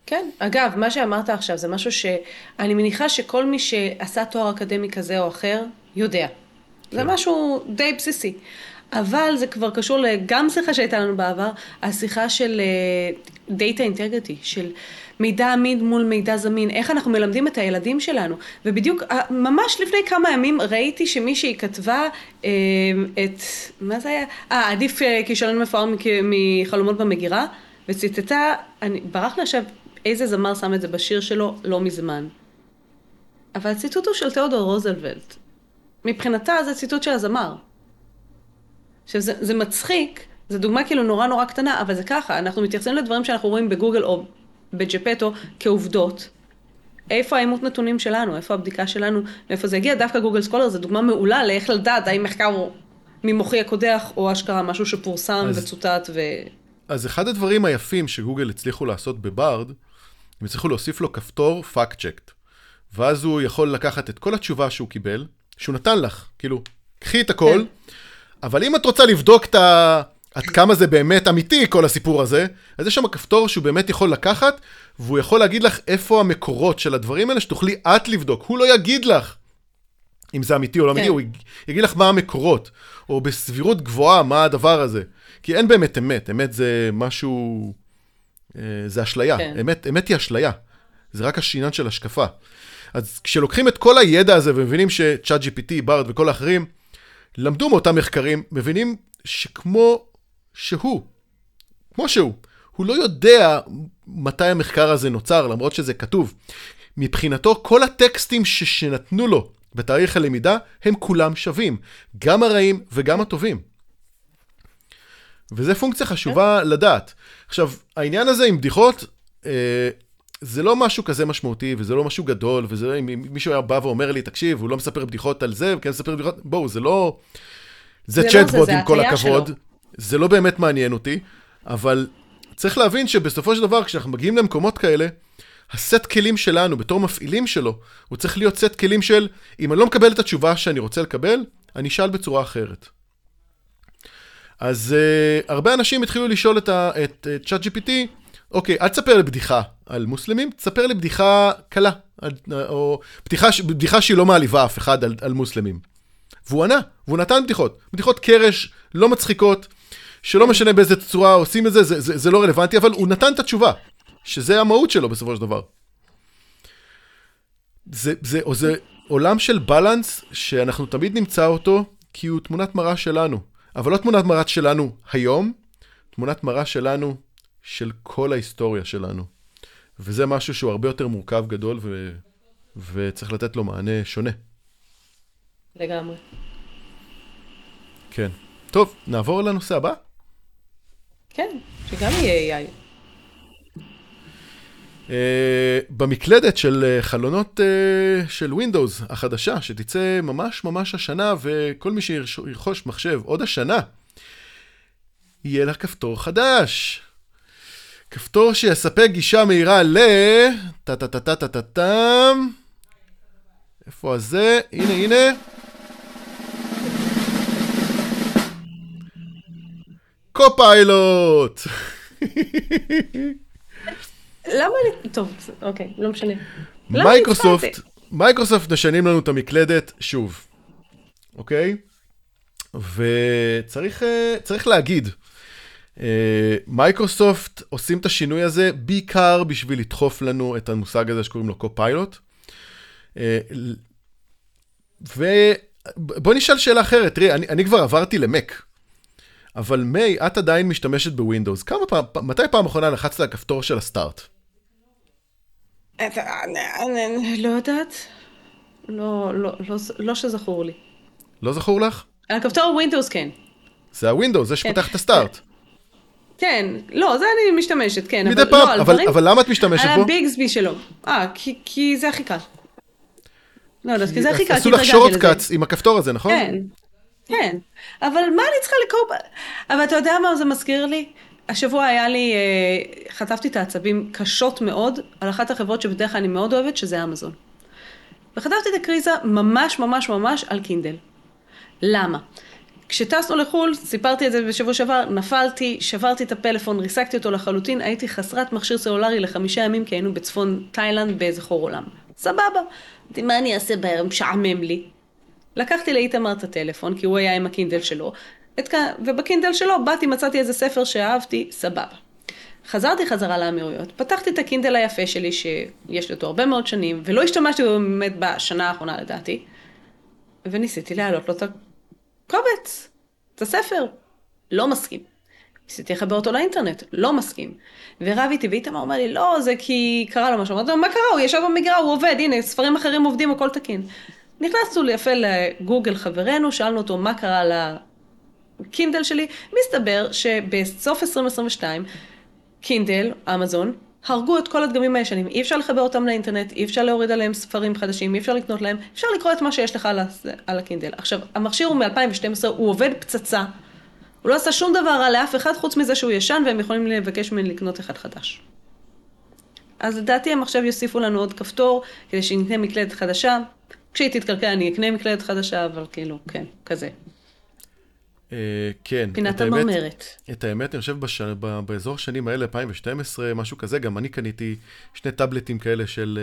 כן, אגב, מה שאמרת עכשיו זה משהו שאני מניחה שכל מי שעשה תואר אקדמי כזה או אחר יודע. זה כן. משהו די בסיסי. אבל זה כבר קשור גם שיחה שהייתה לנו בעבר, השיחה של uh, Data Integrity, של מידע אמין מול מידע זמין, איך אנחנו מלמדים את הילדים שלנו. ובדיוק, uh, ממש לפני כמה ימים ראיתי שמישהי כתבה uh, את, מה זה היה? אה, עדיף uh, כישלון מפואר מחלומות במגירה, וציטטה, אני, ברח לי עכשיו איזה זמר שם את זה בשיר שלו לא מזמן. אבל הציטוט הוא של תיאודור רוזלוולט. מבחינתה זה ציטוט של הזמר. עכשיו זה, זה מצחיק, זו דוגמה כאילו נורא נורא קטנה, אבל זה ככה, אנחנו מתייחסים לדברים שאנחנו רואים בגוגל או בג'פטו כעובדות. איפה האימות נתונים שלנו, איפה הבדיקה שלנו, מאיפה זה הגיע, דווקא גוגל סקולר זה דוגמה מעולה לאיך לדעת האם מחקר הוא ממוחי הקודח, או אשכרה משהו שפורסם אז- וצוטט ו... אז אחד הדברים היפים שגוגל הצליחו לעשות בברד, הם הצליחו להוסיף לו כפתור fact checked. ואז הוא יכול לקחת את כל התשובה שהוא קיבל, שהוא נתן לך, כאילו, קחי את הכל, אבל אם את רוצה לבדוק את ה... עד כמה זה באמת אמיתי, כל הסיפור הזה, אז יש שם כפתור שהוא באמת יכול לקחת, והוא יכול להגיד לך איפה המקורות של הדברים האלה, שתוכלי את לבדוק. הוא לא יגיד לך אם זה אמיתי או לא אמיתי, כן. הוא יג- יגיד לך מה המקורות, או בסבירות גבוהה מה הדבר הזה. כי אין באמת אמת, אמת זה משהו, זה אשליה. כן. אמת, אמת היא אשליה. זה רק עניין של השקפה. אז כשלוקחים את כל הידע הזה ומבינים שצ'אט GPT, ברד וכל האחרים, למדו מאותם מחקרים, מבינים שכמו שהוא, כמו שהוא, הוא לא יודע מתי המחקר הזה נוצר, למרות שזה כתוב. מבחינתו, כל הטקסטים ש- שנתנו לו בתאריך הלמידה, הם כולם שווים. גם הרעים וגם הטובים. וזו פונקציה חשובה לדעת. עכשיו, העניין הזה עם בדיחות, אה, זה לא משהו כזה משמעותי, וזה לא משהו גדול, וזה לא, אם מישהו היה בא ואומר לי, תקשיב, הוא לא מספר בדיחות על זה, וכן מספר בדיחות, בואו, זה לא... זה זה לא צ'טבוט זה עם כל הכבוד. שלו. זה לא באמת מעניין אותי, אבל צריך להבין שבסופו של דבר, כשאנחנו מגיעים למקומות כאלה, הסט כלים שלנו, בתור מפעילים שלו, הוא צריך להיות סט כלים של, אם אני לא מקבל את התשובה שאני רוצה לקבל, אני אשאל בצורה אחרת. אז uh, הרבה אנשים התחילו לשאול את, את ChatGPT, אוקיי, אל תספר לי בדיחה על מוסלמים, תספר לי בדיחה קלה, או בדיחה, בדיחה שהיא לא מעליבה אף אחד על, על מוסלמים. והוא ענה, והוא נתן בדיחות. בדיחות קרש, לא מצחיקות, שלא משנה באיזה צורה עושים את זה, זה, זה, זה לא רלוונטי, אבל הוא נתן את התשובה, שזה המהות שלו בסופו של דבר. זה, זה, זה עולם של בלנס שאנחנו תמיד נמצא אותו, כי הוא תמונת מראה שלנו. אבל לא תמונת מראה שלנו היום, תמונת מראה שלנו של כל ההיסטוריה שלנו. וזה משהו שהוא הרבה יותר מורכב, גדול, ו... וצריך לתת לו מענה שונה. לגמרי. כן. טוב, נעבור לנושא הבא? כן, שגם יהיה AI. Uh, במקלדת של uh, חלונות uh, של Windows החדשה, שתצא ממש ממש השנה, וכל מי שירכוש מחשב עוד השנה, יהיה לה כפתור חדש. כפתור שיספק גישה מהירה ל... טה-טה-טה-טה-טה-טם. איפה הזה? הנה, הנה. Copilot! למה אני... טוב, אוקיי, לא משנה. Microsoft, Microsoft משנים לנו את המקלדת שוב, אוקיי? וצריך אה, להגיד, אה, מייקרוסופט עושים את השינוי הזה בעיקר בשביל לדחוף לנו את המושג הזה שקוראים לו Copilot. אה, ובוא נשאל שאלה אחרת, תראי, אני, אני כבר עברתי ל Mac, אבל מיי, את עדיין משתמשת ב Windows. כמה פעם, מתי פעם אחרונה לחצת על הכפתור של ה start? לא יודעת. לא, לא, לא, לא שזכור לי. לא זכור לך? על הכפתור Windows כן. זה ה Windows, זה שפותח את ה start. כן, לא, זה אני משתמשת, כן. מדי פעם, לא, אבל, דברים, אבל למה את משתמשת בו? על ה Bixby שלו. אה, כי, כי זה הכי קל. לא יודעת, כי זה הכי קל, עשו לך shortcut עם הכפתור הזה, נכון? כן, כן. אבל מה אני צריכה לקרוא? אבל אתה יודע מה זה מזכיר לי? השבוע היה לי, אה, חטפתי את העצבים קשות מאוד על אחת החברות שבדרך כלל אני מאוד אוהבת, שזה אמזון. וחטפתי את הקריזה ממש ממש ממש על קינדל. למה? כשטסנו לחו"ל, סיפרתי את זה בשבוע שעבר, נפלתי, שברתי את הפלאפון, ריסקתי אותו לחלוטין, הייתי חסרת מכשיר סלולרי לחמישה ימים כי היינו בצפון תאילנד באיזה חור עולם. סבבה. אמרתי, מה אני אעשה בערב? משעמם לי. לקחתי לאיתמר את הטלפון, כי הוא היה עם הקינדל שלו, את... ובקינדל שלו באתי, מצאתי איזה ספר שאהבתי, סבבה. חזרתי חזרה לאמירויות, פתחתי את הקינדל היפה שלי, שיש לי אותו הרבה מאוד שנים, ולא השתמשתי בו באמת בשנה האחרונה לדעתי, וניסיתי להעלות לו את קובץ, את הספר. לא מסכים. ניסיתי לחבר אותו לאינטרנט, לא מסכים. ורב איתי, ואיתמר אומר לי, לא, זה כי קרה לו משהו. אמרתי לו, מה קרה? הוא ישב במגרע, הוא עובד, הנה, ספרים אחרים עובדים, הכל תקין. נכנסנו יפה לגוגל חברנו, שאלנו אותו מה קרה לקינדל שלי, מסתבר שבסוף 2022, קינדל, אמזון, הרגו את כל הדגמים הישנים, אי אפשר לחבר אותם לאינטרנט, אי אפשר להוריד עליהם ספרים חדשים, אי אפשר לקנות להם, אפשר לקרוא את מה שיש לך על, על הקינדל. עכשיו, המכשיר הוא מ-2012, הוא עובד פצצה, הוא לא עשה שום דבר רע לאף אחד חוץ מזה שהוא ישן והם יכולים לבקש ממני לקנות אחד חדש. אז לדעתי הם עכשיו יוסיפו לנו עוד כפתור כדי שנקנה מקלדת חדשה. כשהיא תתקלקל אני אקנה מקלדת חדשה, אבל כאילו, כן, כזה. אה, כן. פינת המרמרת. את האמת, אני חושב בש... באזור השנים האלה, 2012, משהו כזה, גם אני קניתי שני טאבלטים כאלה של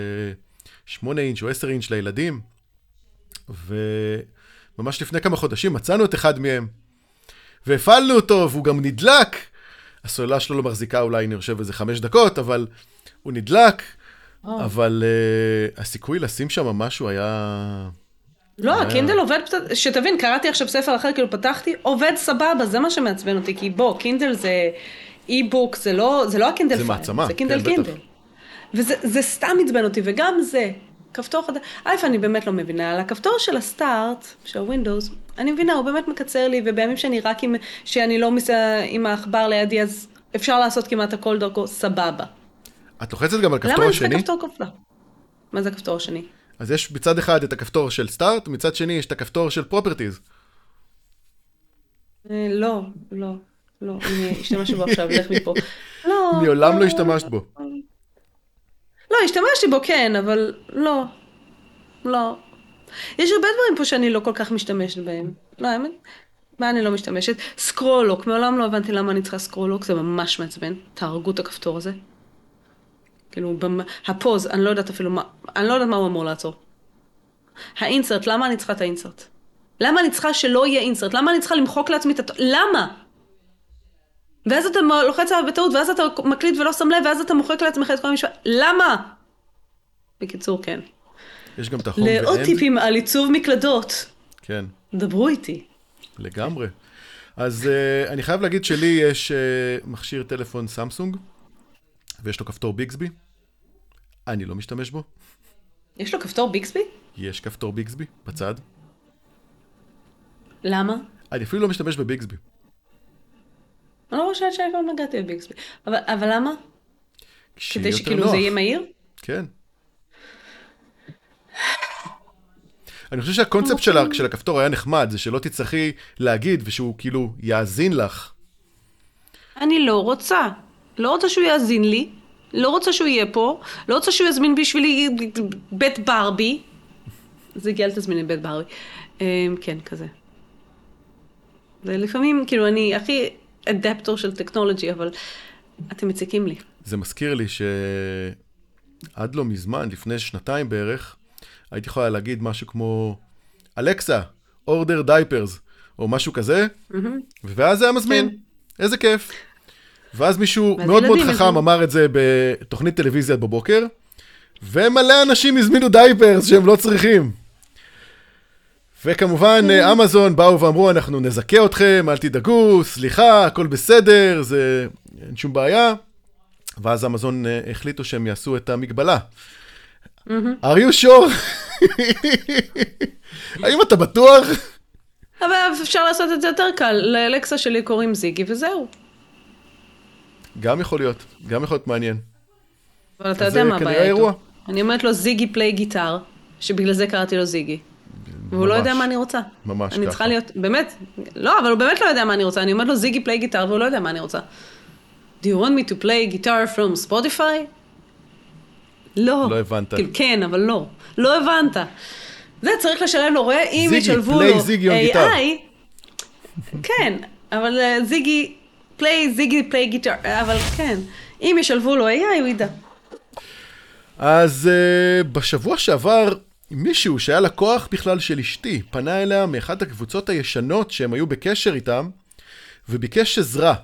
8 אה, אינץ' או 10 אינץ' לילדים, וממש לפני כמה חודשים מצאנו את אחד מהם, והפעלנו אותו, והוא גם נדלק. הסוללה שלו לא מחזיקה אולי, אני חושב, איזה חמש דקות, אבל הוא נדלק, oh. אבל uh, הסיכוי לשים שם משהו היה... לא, ה Kindle עובד, שתבין, קראתי עכשיו ספר אחר, כאילו פתחתי, עובד סבבה, זה מה שמעצבן אותי, כי בוא, Kindle זה e-book, זה לא, זה לא ה Kindle Fire, זה מעצמה, זה Kindle כן, Kindle. וזה סתם עצבן אותי, וגם זה, כפתור חדש, א', אני באמת לא מבינה, על הכפתור של הסטארט, של הווינדוס, אני מבינה, הוא באמת מקצר לי, ובימים שאני רק עם, שאני לא מסע עם העכבר לידי, אז אפשר לעשות כמעט הכל דרכו, סבבה. את לוחצת גם על כפתור השני? למה יש את הכפתור כפתור? מה זה הכפתור השני? אז יש מצד אחד את הכפתור של סטארט, מצד שני יש את הכפתור של פרופרטיז. אה, לא, לא, לא, אני אשתמש בו עכשיו, לך מפה. לא. מעולם לא השתמשת בו. לא, לא, השתמשתי בו כן, אבל לא. לא. יש הרבה דברים פה שאני לא כל כך משתמשת בהם. לא, האמת, מה אני לא משתמשת? סקרולוק, מעולם לא הבנתי למה אני צריכה סקרולוק, זה ממש מעצבן. תהרגו את הכפתור הזה. כאילו, במ... הפוז, אני לא יודעת אפילו מה, אני לא יודעת מה הוא אמור לעצור. האינסרט, למה אני צריכה את האינסרט? למה אני צריכה שלא יהיה אינסרט? למה אני צריכה למחוק לעצמי את הת... למה? ואז אתה לוחץ עליו בטעות, ואז אתה מקליט ולא שם לב, ואז אתה מוחק לעצמך את כל המשפט. למה? בקיצור, כן. יש גם את החום לעוד טיפים על עיצוב מקלדות. כן. דברו איתי. לגמרי. אז uh, אני חייב להגיד שלי יש uh, מכשיר טלפון סמסונג, ויש לו כפתור ביגסבי. אני לא משתמש בו. יש לו כפתור ביקסבי? יש כפתור ביגסבי בצד. למה? אני אפילו לא משתמש בביגסבי. אני לא חושבת שאי פעם נגעתי בביגסבי. אבל, אבל למה? כדי שכאילו נוח. זה יהיה מהיר? כן. אני חושב שהקונספט של, ה- של הכפתור היה נחמד, זה שלא תצטרכי להגיד ושהוא כאילו יאזין לך. אני לא רוצה. לא רוצה שהוא יאזין לי, לא רוצה שהוא יהיה פה, לא רוצה שהוא יזמין בשבילי בית ברבי. זה הגיע לתזמין את בית ברבי. אמ, כן, כזה. ולפעמים, כאילו, אני הכי אדפטור של טכנולוגי, אבל אתם מציקים לי. זה מזכיר לי שעד לא מזמן, לפני שנתיים בערך, הייתי יכולה להגיד משהו כמו, אלכסה, אורדר דייפרס, או משהו כזה, ואז זה היה מזמין. איזה כיף. ואז מישהו מאוד מאוד חכם. אמר את זה בתוכנית טלוויזיה בבוקר, ומלא אנשים הזמינו דייפרס שהם לא צריכים. וכמובן, אה, אמזון באו ואמרו, אנחנו נזכה אתכם, אל תדאגו, סליחה, הכל בסדר, זה... אין שום בעיה. ואז אמזון אה, החליטו שהם יעשו את המגבלה. are you sure? האם אתה בטוח? אבל אפשר לעשות את זה יותר קל. לאלקסה שלי קוראים זיגי וזהו. גם יכול להיות, גם יכול להיות מעניין. אבל אתה יודע מה הבעיה. איתו. אני אומרת לו זיגי פליי גיטר, שבגלל זה קראתי לו זיגי. והוא לא יודע. מה אני רוצה. ממש אני ככה. צריכה להיות, באמת, לא, אבל הוא באמת לא יודע מה אני רוצה. אני אומרת לו זיגי פליי גיטר והוא לא יודע מה אני רוצה. Do you want me to play guitar from Spotify? לא. לא הבנת. כאילו, כן, אבל לא. לא הבנת. זה צריך לשלם לו, רואה, אם ישלבו לו. AI, כן, אבל אה, זיגי, פליי, זיגי פליי גיטר, אבל כן, אם ישלבו לו AI, הוא ידע. אז uh, בשבוע שעבר, מישהו שהיה לקוח בכלל של אשתי, פנה אליה מאחת הקבוצות הישנות שהם היו בקשר איתם, וביקש עזרה.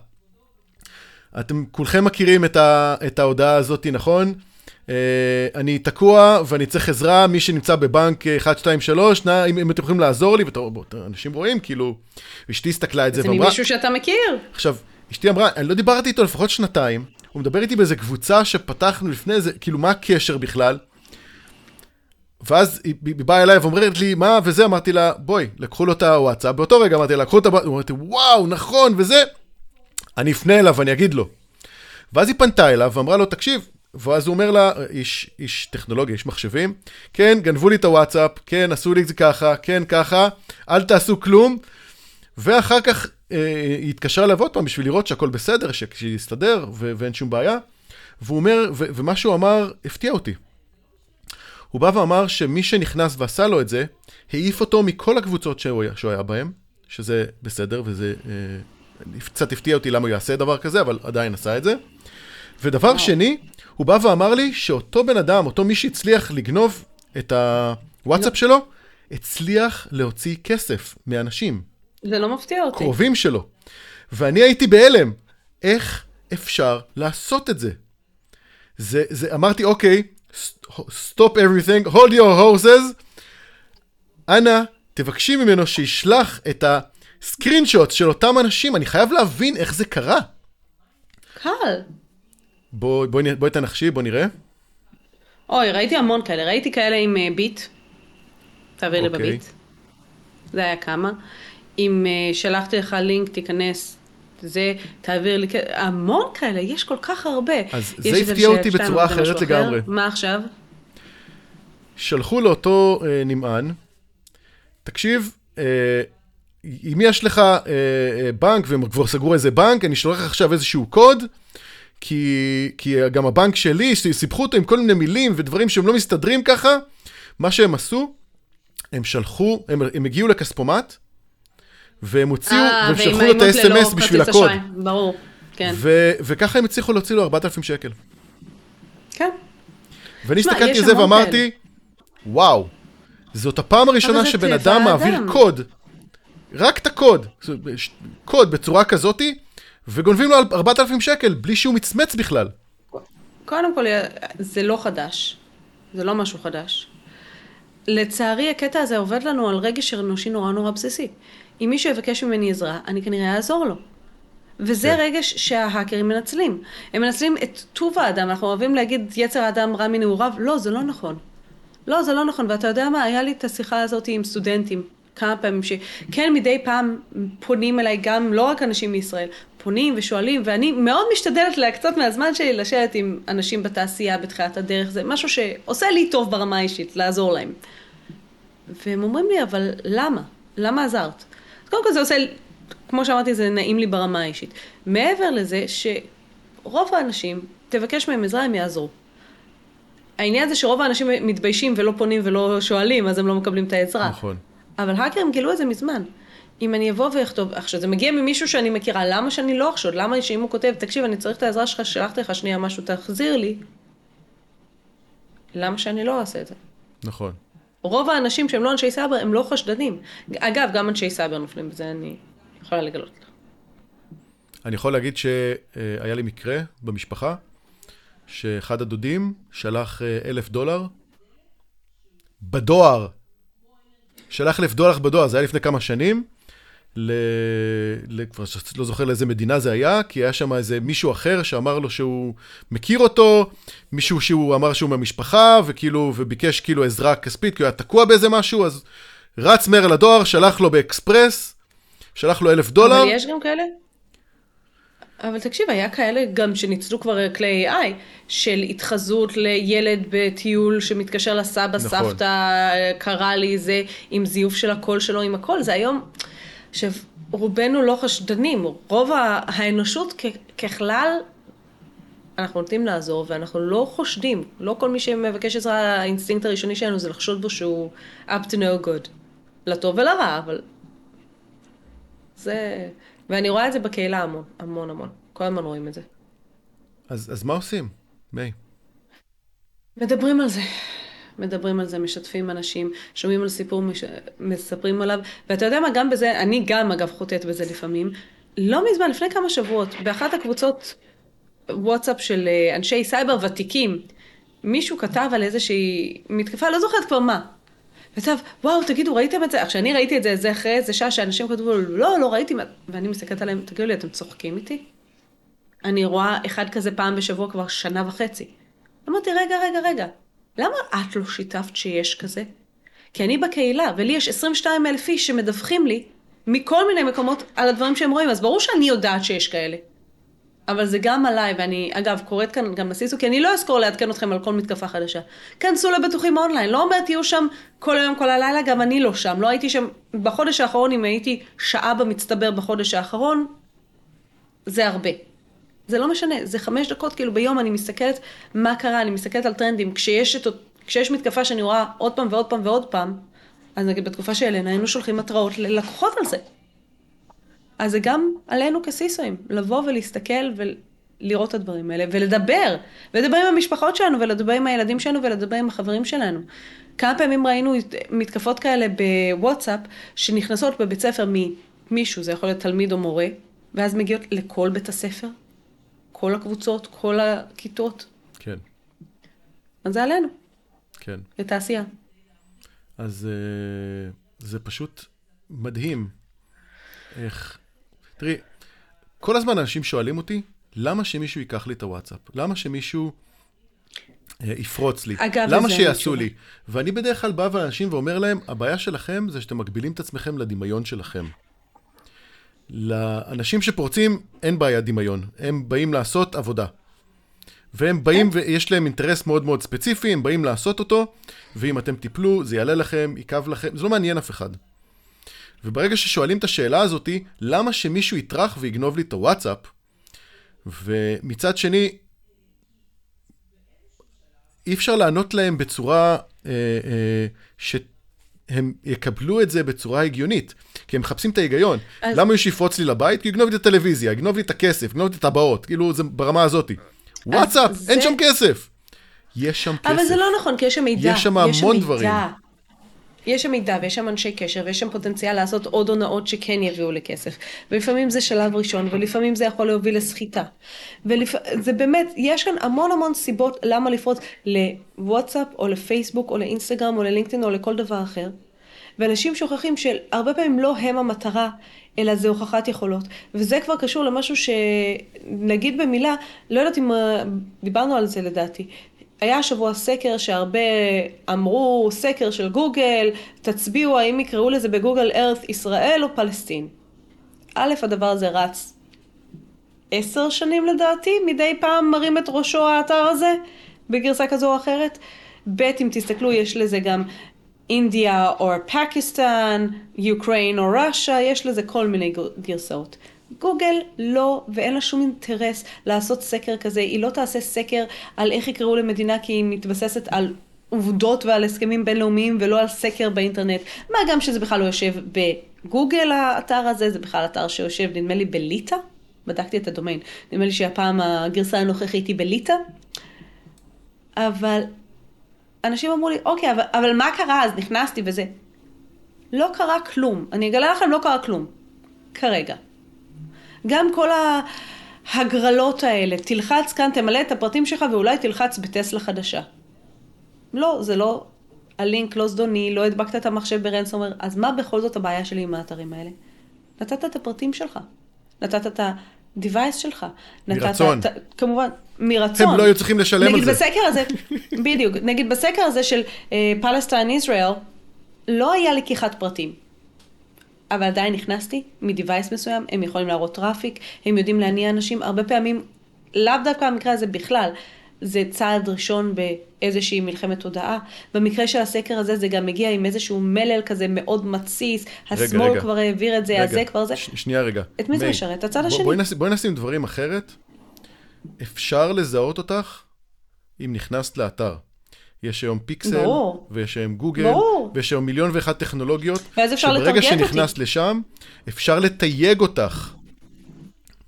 אתם כולכם מכירים את, ה, את ההודעה הזאת, נכון? Uh, אני תקוע ואני צריך עזרה, מי שנמצא בבנק אה, 1, 2, 3, נא, אם, אם אתם יכולים לעזור לי, ואנשים רואים, כאילו, אשתי הסתכלה את זה זה ואמרה, ממישהו שאתה מכיר. עכשיו, אשתי אמרה, אני לא דיברתי איתו לפחות שנתיים, הוא מדבר איתי באיזה קבוצה שפתחנו לפני זה, כאילו, מה הקשר בכלל? ואז היא היא באה אליי ואומרת לי, מה? וזה, אמרתי לה, בואי, לקחו לו את הוואטסאפ, באותו רגע אמרתי לה, לקחו את הוואטסאפ, אמרתי, וואו, נכון, וזה, אני אפנה אליו ואני אגיד לו. ואז היא פנתה אליו ואמרה לו, תקשיב, ואז הוא אומר לה, איש, איש טכנולוגיה, איש מחשבים, כן, גנבו לי את הוואטסאפ, כן, עשו לי את זה ככה, כן, ככה, אל תעשו כלום, ואחר כך היא התקשרה אליו עוד פעם בשביל לראות שהכל בסדר, שיסתדר ואין שום בעיה. והוא אומר, ומה שהוא אמר הפתיע אותי. הוא בא ואמר שמי שנכנס ועשה לו את זה, העיף אותו מכל הקבוצות שהוא היה, שהוא היה בהן, שזה בסדר, וזה אה, קצת הפתיע אותי למה הוא יעשה דבר כזה, אבל עדיין עשה את זה. ודבר וואו. שני, הוא בא ואמר לי שאותו בן אדם, אותו מי שהצליח לגנוב את הוואטסאפ שלו, הצליח להוציא כסף מאנשים. זה לא מפתיע אותי. קרובים שלו. ואני הייתי בהלם, איך אפשר לעשות את זה? זה, זה אמרתי, אוקיי, stop everything, hold your horses, אנא, תבקשי ממנו שישלח את הסקרין שוט של אותם אנשים, אני חייב להבין איך זה קרה. קל. בואי בוא, בוא, בוא תנחשי, בוא נראה. אוי, ראיתי המון כאלה. ראיתי כאלה עם אה, ביט. תעביר לי אוקיי. בביט. זה היה כמה. אם אה, שלחתי לך לינק, תיכנס. זה, תעביר לי, המון כאלה, יש כל כך הרבה. אז זה הפתיע אותי בצורה אחרת אחר. לגמרי. מה עכשיו? שלחו לאותו אה, נמען, תקשיב, אה, אם יש לך אה, אה, בנק, והם כבר סגרו איזה בנק, אני שולח עכשיו איזשהו קוד, כי, כי גם הבנק שלי, סיפחו אותו עם כל מיני מילים ודברים שהם לא מסתדרים ככה, מה שהם עשו, הם שלחו, הם, הם הגיעו לכספומט, והם הוציאו, אה, והם שלחו לו את ה-SMS בשביל הקוד. ברור, כן. וככה הם הצליחו להוציא לו 4,000 שקל. כן. ואני הסתכלתי על זה ואמרתי, וואו, זאת הפעם הראשונה שבן אדם מעביר. קוד, רק את הקוד, קוד בצורה כזאתי, וגונבים לו על 4,000 שקל בלי שהוא מצמץ בכלל. קודם כל, זה לא חדש. זה לא משהו חדש. לצערי, הקטע הזה עובד לנו על רגש אנושי נורא נורא בסיסי. אם מישהו יבקש ממני עזרה, אני כנראה אעזור לו. וזה כן. רגש שההאקרים מנצלים. הם מנצלים את טוב האדם, אנחנו אוהבים להגיד יצר האדם רע מנעוריו, לא, זה לא נכון. לא, זה לא נכון, ואתה יודע מה, היה לי את השיחה הזאת עם סטודנטים, כמה פעמים שכן מדי פעם פונים אליי גם, לא רק אנשים מישראל, פונים ושואלים, ואני מאוד משתדלת להקצות מהזמן שלי לשבת עם אנשים בתעשייה בתחילת הדרך, זה משהו שעושה לי טוב ברמה האישית, לעזור להם. והם אומרים לי, אבל למה? למה עזרת? קודם כל זה עושה, כמו שאמרתי, זה נעים לי ברמה האישית. מעבר לזה, שרוב האנשים, תבקש מהם עזרה, הם יעזרו. העניין זה שרוב האנשים מתביישים ולא פונים ולא שואלים, אז הם לא מקבלים את העזרה. נכון. אבל האקרים גילו את זה מזמן. אם אני אבוא ואכתוב, עכשיו זה מגיע ממישהו שאני מכירה, למה שאני לא אחשוד? למה שאם הוא כותב, תקשיב, אני צריך את העזרה שלך, שלחתי לך שנייה משהו, תחזיר לי, למה שאני לא אעשה את זה? נכון. רוב האנשים שהם לא אנשי סייבר, הם לא חשדנים. אגב, גם אנשי סייבר נופלים בזה, אני יכולה לגלות לך. אני יכול להגיד שהיה לי מקרה במשפחה, שאחד הדודים שלח אה, אלף דולר בדואר. שלח אלף דולר בדואר, זה היה לפני כמה שנים. ל... ל... כבר לא זוכר לאיזה מדינה זה היה, כי היה שם איזה מישהו אחר שאמר לו שהוא מכיר אותו, מישהו שהוא אמר שהוא מהמשפחה, וכאילו, וביקש כאילו עזרה כספית, כי הוא היה תקוע באיזה משהו, אז רץ מהר לדואר, שלח לו באקספרס, שלח לו אלף דולר. אבל יש גם כאלה? אבל תקשיב, היה כאלה גם שניצלו כבר כלי AI, של התחזות לילד בטיול שמתקשר לסבא, נכון. סבתא, קרא לי זה, עם זיוף של הקול שלו, עם הכל. זה היום, עכשיו, רובנו לא חשדנים, רוב האנושות ככלל, אנחנו נוטים לעזור, ואנחנו לא חושדים. לא כל מי שמבקש עזרה, האינסטינקט הראשוני שלנו זה לחשוד בו שהוא up to no good. לטוב ולרע, אבל זה... ואני רואה את זה בקהילה המון, המון המון. כל הזמן רואים את זה. אז, אז מה עושים? מיי. מדברים על זה. מדברים על זה, משתפים אנשים, שומעים על סיפור, מש... מספרים עליו, ואתה יודע מה, גם בזה, אני גם אגב חוטאת בזה לפעמים. לא מזמן, לפני כמה שבועות, באחת הקבוצות וואטסאפ של אה, אנשי סייבר ותיקים, מישהו כתב על איזושהי מתקפה, לא זוכרת כבר מה. וכתב, וואו, תגידו, ראיתם את זה? עכשיו, אני ראיתי את זה, זה אחרי איזה שעה שאנשים כתבו, לא, לא ראיתי, מה-" ואני מסתכלת עליהם, תגידו לי, אתם צוחקים איתי? אני רואה אחד כזה פעם בשבוע כבר שנה וחצי. אמרתי, רגע, רגע, רגע, למה את לא שיתפת שיש כזה? כי אני בקהילה, ולי יש 22 אלף איש שמדווחים לי מכל מיני מקומות על הדברים שהם רואים, אז ברור שאני יודעת שיש כאלה. אבל זה גם עליי, ואני, אגב, קוראת כאן גם לסיסו, כי אני לא אזכור לעדכן אתכם על כל מתקפה חדשה. כנסו לבטוחים אונליין, לא אומרת תהיו שם כל היום, כל הלילה, גם אני לא שם. לא הייתי שם, בחודש האחרון, אם הייתי שעה במצטבר בחודש האחרון, זה הרבה. זה לא משנה, זה חמש דקות, כאילו ביום אני מסתכלת מה קרה, אני מסתכלת על טרנדים. כשיש, את, כשיש מתקפה שאני רואה עוד פעם ועוד פעם ועוד פעם, אז נגיד בתקופה של אלנה היינו שולחים התראות ללקוחות על זה. אז זה גם עלינו כסיסואים, לבוא ולהסתכל ולראות את הדברים האלה, ולדבר, ולדבר עם המשפחות שלנו, ולדבר עם הילדים שלנו, ולדבר עם החברים שלנו. כמה פעמים ראינו מתקפות כאלה בוואטסאפ, שנכנסות בבית ספר ממישהו, זה יכול להיות תלמיד או מורה, ואז מגיעות לכל בית הספר, כל הקבוצות, כל הכיתות. כן, אז זה עלינו, כן. לתעשייה. אז uh, זה פשוט מדהים איך... תראי, כל הזמן אנשים שואלים אותי, למה שמישהו ייקח לי את הוואטסאפ? למה שמישהו uh, יפרוץ לי? אגב, למה שיעשו. לי? ואני בדרך כלל בא לאנשים ואומר להם, הבעיה שלכם זה שאתם מגבילים את עצמכם לדמיון שלכם. לאנשים שפורצים אין בעיה דמיון, הם באים לעשות עבודה. והם באים ויש להם אינטרס מאוד מאוד ספציפי, הם באים לעשות אותו, ואם אתם תיפלו, זה יעלה לכם, יכאב לכם, זה לא מעניין אף אחד. וברגע ששואלים את השאלה הזאתי, למה שמישהו יטרח ויגנוב לי את הוואטסאפ, ומצד שני, אי אפשר לענות להם בצורה אה, אה, שהם יקבלו את זה בצורה הגיונית, כי הם מחפשים את ההיגיון. אז... למה מישהו יפרוץ לי לבית? כי יגנוב לי את הטלוויזיה, יגנוב לי את הכסף, יגנוב לי את הטבעות, כאילו זה ברמה הזאת. וואטסאפ, זה... אין שם כסף. יש שם כסף. אבל זה לא נכון, כי יש שם מידע. יש שם המון יש דברים. יש שם מידע ויש שם אנשי קשר ויש שם פוטנציאל לעשות עוד הונאות שכן יביאו לכסף. ולפעמים זה שלב ראשון ולפעמים זה יכול להוביל לסחיטה. ולפ... זה באמת, יש כאן המון המון סיבות למה לפרוץ לוואטסאפ או לפייסבוק או לאינסטגרם או ללינקדאין או לכל דבר אחר. ואנשים שוכחים שהרבה פעמים לא הם המטרה, אלא זה הוכחת יכולות. וזה כבר קשור למשהו שנגיד במילה, לא יודעת אם אה, דיברנו על זה לדעתי, היה השבוע סקר שהרבה אמרו, סקר של גוגל, תצביעו האם יקראו לזה בגוגל ארת ישראל או פלסטין. א', הדבר הזה רץ עשר שנים לדעתי, מדי פעם מרים את ראשו האתר הזה, בגרסה כזו או אחרת. ב', אם תסתכלו, יש לזה גם אינדיה או פקיסטן, יוקריין או ראשה, יש לזה כל מיני גרסאות. גוגל לא, ואין לה שום אינטרס לעשות סקר כזה, היא לא תעשה סקר על איך יקראו למדינה כי היא מתבססת על עובדות ועל הסכמים בינלאומיים ולא על סקר באינטרנט. מה גם שזה בכלל לא יושב בגוגל האתר הזה, זה בכלל אתר שיושב נדמה לי בליטא, בדקתי את הדומיין, נדמה לי שהפעם הגרסה הנוכחית היא בליטא, אבל אנשים אמרו לי, אוקיי, אבל, אבל מה קרה אז? נכנסתי וזה. לא קרה כלום. אני אגלה לכם, לא קרה כלום. כרגע. גם כל ההגרלות האלה, תלחץ כאן, תמלא את הפרטים שלך ואולי תלחץ בטסלה חדשה. לא, זה לא, הלינק לא זדוני, לא הדבקת את המחשב ברנסומר, אז מה בכל זאת הבעיה שלי עם האתרים האלה? נתת את הפרטים שלך, נתת את ה-device שלך. מרצון. נתת, כמובן, מרצון. הם לא היו צריכים לשלם על זה. בסקר הזה, בדיוק, נגיד בסקר הזה של Palestine uh, ישראל, לא היה לקיחת פרטים. אבל עדיין נכנסתי מ-Device מסוים, הם יכולים להראות traffic, הם יודעים להניע אנשים, הרבה פעמים, לאו דווקא במקרה הזה בכלל, זה צעד ראשון באיזושהי מלחמת תודעה. במקרה של הסקר הזה זה גם מגיע עם איזשהו מלל כזה מאוד מתסיס, השמאל רגע, כבר העביר את זה, רגע, הזה כבר זה. ש- שנייה רגע. את מי זה משרת? הצד השני. בואי נשים, בוא נשים דברים אחרת. אפשר לזהות אותך אם נכנסת לאתר. יש היום פיקסל, ברור. ויש היום גוגל, ברור. ויש היום מיליון ואחת טכנולוגיות. ואז אפשר. שברגע שנכנסת לשם, אפשר לתייג אותך.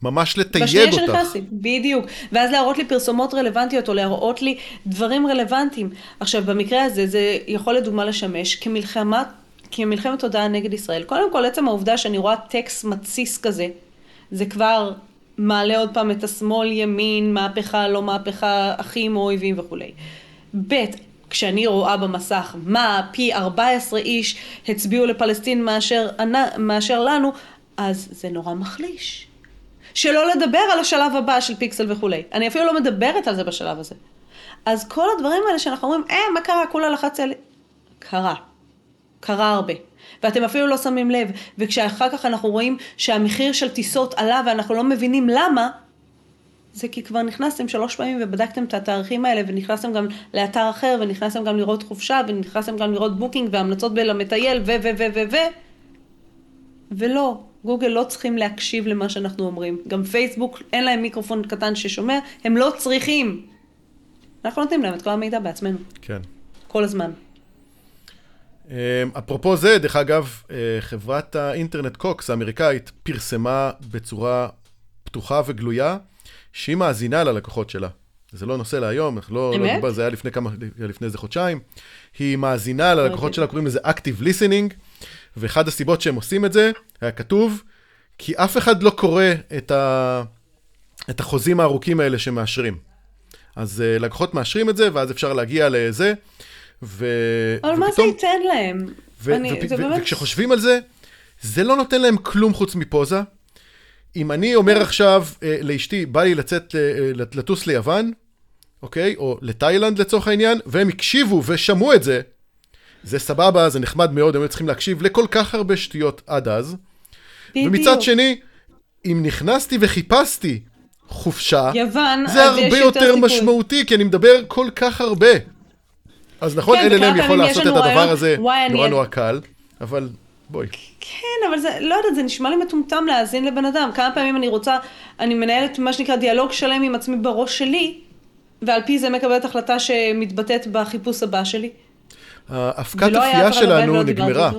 ממש לתייג אותך. בשנייה שנכנסתי, בדיוק. ואז להראות לי פרסומות רלוונטיות, או להראות לי דברים רלוונטיים. עכשיו, במקרה הזה, זה יכול לדוגמה לשמש כמלחמה, כמלחמת תודעה נגד ישראל. קודם כל, עצם העובדה שאני רואה טקסט מתסיס כזה, זה כבר מעלה עוד פעם את השמאל, ימין, מהפכה, לא מהפכה, אחים או אויבים וכולי. ב', כשאני רואה במסך מה פי 14 איש הצביעו לפלסטין מאשר, מאשר לנו, אז זה נורא מחליש. שלא לדבר על השלב הבא של פיקסל וכולי. אני אפילו לא מדברת על זה בשלב הזה. אז כל הדברים האלה שאנחנו אומרים, אה, מה קרה? כולה לחצתי על... קרה. קרה הרבה. ואתם אפילו לא שמים לב. וכשאחר כך אנחנו רואים שהמחיר של טיסות עלה ואנחנו לא מבינים למה, זה כי כבר נכנסתם שלוש פעמים ובדקתם את התאריכים האלה, ונכנסתם גם לאתר אחר, ונכנסתם גם לראות חופשה, ונכנסתם גם לראות Booking והמלצות בלמטייל, ו ו ו ו ו ולא, גוגל לא צריכים להקשיב למה שאנחנו אומרים. גם פייסבוק, אין להם מיקרופון קטן ששומע, הם לא צריכים. אנחנו נותנים להם את כל המידע בעצמנו. כן. כל הזמן. אמ, אפרופו זה, דרך אגב, אה, חברת האינטרנט קוקס האמריקאית פרסמה בצורה פתוחה וגלויה שהיא מאזינה ללקוחות שלה. זה לא נושא להיום, אנחנו לא, לא נדבר, זה היה לפני כמה, לפני איזה חודשיים. היא מאזינה ללקוחות. אוקיי. שלה, קוראים לזה Active Listening, ואחד הסיבות שהם עושים את זה, היה כתוב, כי אף אחד לא קורא את, ה, את החוזים הארוכים האלה שמאשרים. אז uh, לקוחות מאשרים את זה, ואז אפשר להגיע לזה, ו... אבל ופתאום, מה זה ייתן להם? ו- אני, ו- ו- באמת... וכשחושבים על זה, זה לא נותן להם כלום חוץ מפוזה. אם אני אומר עכשיו אה, לאשתי, בא לי לצאת, אה, לטוס ליוון, אוקיי? או לתאילנד לצורך העניין, והם הקשיבו ושמעו את זה, זה סבבה, זה נחמד מאוד, הם היו צריכים להקשיב לכל כך הרבה שטויות עד אז. בדיוק. ומצד שני, אם נכנסתי וחיפשתי חופשה, יוון, זה הרבה יותר סיכוי. משמעותי, כי אני מדבר כל כך הרבה. אז נכון, כן, LLM יכול לעשות את הדבר הזה נורא נורא קל, אבל בואי. כן, אבל זה, לא יודעת, זה נשמע לי מטומטם להאזין לבן אדם. כמה פעמים אני רוצה, אני מנהלת מה שנקרא דיאלוג שלם עם עצמי בראש שלי, ועל פי זה מקבלת החלטה שמתבטאת בחיפוש הבא שלי. האבקת אפייה בבית שלנו דיברתי נגמרה.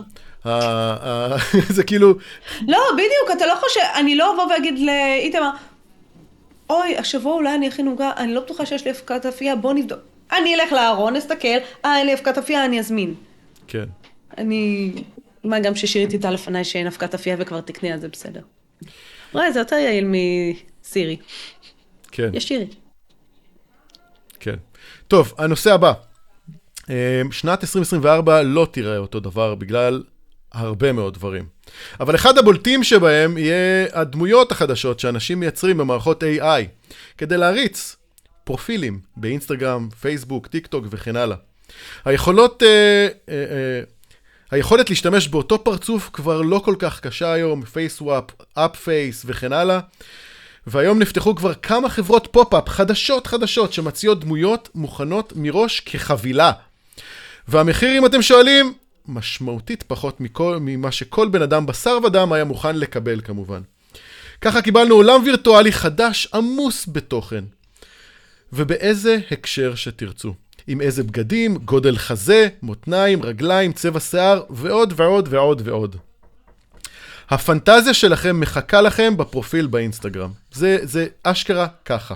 זה כאילו, לא, בדיוק, אתה לא חושב, אני לא אבוא ואגיד לאיתמר, אוי, השבוע אולי אני אכין עוגה, אני לא בטוחה שיש לי אבקת אפייה, בוא נבדוק. אני אלך לארון, אסתכל, אה, אין לי אבקת אפייה, אני אזמין. כן. אני... מה גם ששירית איתה לפניי שאין אבקת אפייה וכבר תקני, אז זה בסדר. וואי, זה יותר יעיל מסירי. כן, יש שירי. כן. טוב, הנושא הבא. אה, שנת 2024 לא תיראה אותו דבר בגלל הרבה מאוד דברים. אבל אחד הבולטים שבהם יהיה הדמויות החדשות שאנשים מייצרים במערכות AI, כדי להריץ פרופילים ב Instagram, Facebook, TikTok וכן הלאה. היכולות, אה, אה, אה, היכולת להשתמש באותו פרצוף כבר לא כל כך קשה היום, face swap, App Face וכן הלאה. והיום נפתחו כבר כמה חברות pop-up חדשות חדשות שמציעות דמויות מוכנות מראש כחבילה. והמחיר, אם אתם שואלים, משמעותית פחות מכל, ממה שכל בן אדם בשר ודם היה מוכן לקבל כמובן. ככה קיבלנו עולם וירטואלי חדש עמוס בתוכן. ובאיזה הקשר שתרצו. עם איזה בגדים, גודל חזה, מותניים, רגליים, צבע שיער, ועוד ועוד ועוד ועוד. הפנטזיה שלכם מחכה לכם בפרופיל באינסטגרם. זה, זה אשכרה ככה.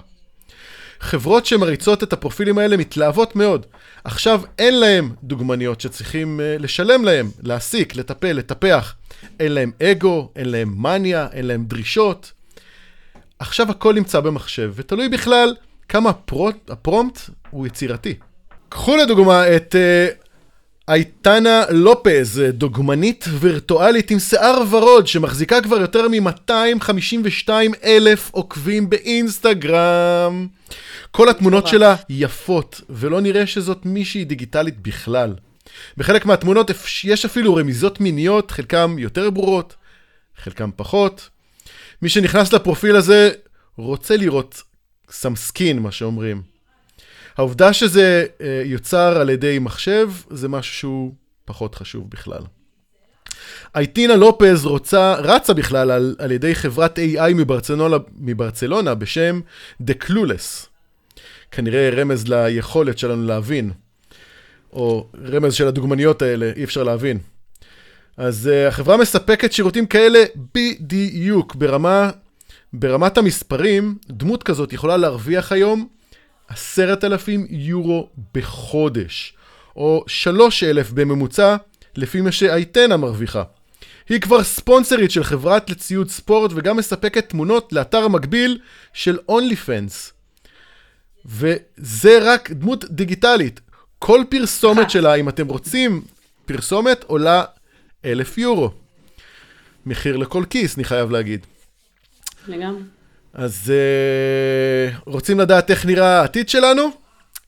חברות שמריצות את הפרופילים האלה מתלהבות מאוד. עכשיו אין להם דוגמניות שצריכים uh, לשלם להם, להעסיק, לטפל, לטפח. אין להם אגו, אין להם מניה, אין להם דרישות. עכשיו הכל נמצא במחשב, ותלוי בכלל כמה הפרוט, הפרומפט הוא יצירתי. קחו לדוגמה את uh, אייטנה לופז, דוגמנית וירטואלית עם שיער ורוד, שמחזיקה כבר יותר מ-252 אלף עוקבים באינסטגרם. כל התמונות. שלה יפות, ולא נראה שזאת מישהי דיגיטלית בכלל. בחלק מהתמונות יש אפילו רמיזות מיניות, חלקם יותר ברורות, חלקם פחות. מי שנכנס לפרופיל הזה רוצה לראות skin, מה שאומרים. העובדה שזה אה, יוצר על ידי מחשב, זה משהו שהוא פחות חשוב בכלל. אייטינה לופז רוצה, רצה בכלל על, על ידי חברת AI מברצלונה, מברצלונה בשם The Clueless. כנראה רמז ליכולת שלנו להבין, או רמז של הדוגמניות האלה, אי אפשר להבין. אז uh, החברה מספקת שירותים כאלה בדיוק, ברמה, ברמת המספרים, דמות כזאת יכולה להרוויח היום עשרת אלפים יורו בחודש, או שלוש אלף בממוצע, לפי מה שאייטנה מרוויחה. היא כבר ספונסרית של חברת לציוד ספורט וגם מספקת תמונות לאתר המקביל של OnlyFans. וזה רק דמות דיגיטלית. כל פרסומת שלה, אם אתם רוצים, פרסומת עולה אלף יורו. מחיר לכל כיס, אני חייב להגיד. לגמרי. אז uh, רוצים לדעת איך נראה העתיד שלנו?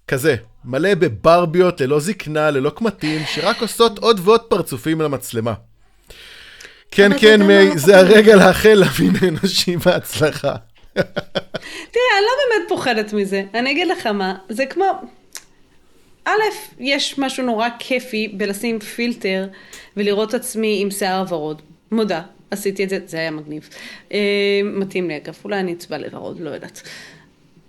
כזה, מלא בברביות, ללא זקנה, ללא קמטים, שרק עושות עוד ועוד פרצופים למצלמה. כן, אבל אתה כן, יודע מי, מה? זה הרגע לאחל למין האנושי בהצלחה. תראה, אני לא באמת פוחדת מזה. אני אגיד לך מה, זה כמו... א', יש משהו נורא כיפי בלשים פילטר ולראות עצמי עם שיער ורוד. מודה, עשיתי את זה, זה היה מגניב. אה, מתאים לי אגב, אולי אני אצבע לוורוד, לא יודעת.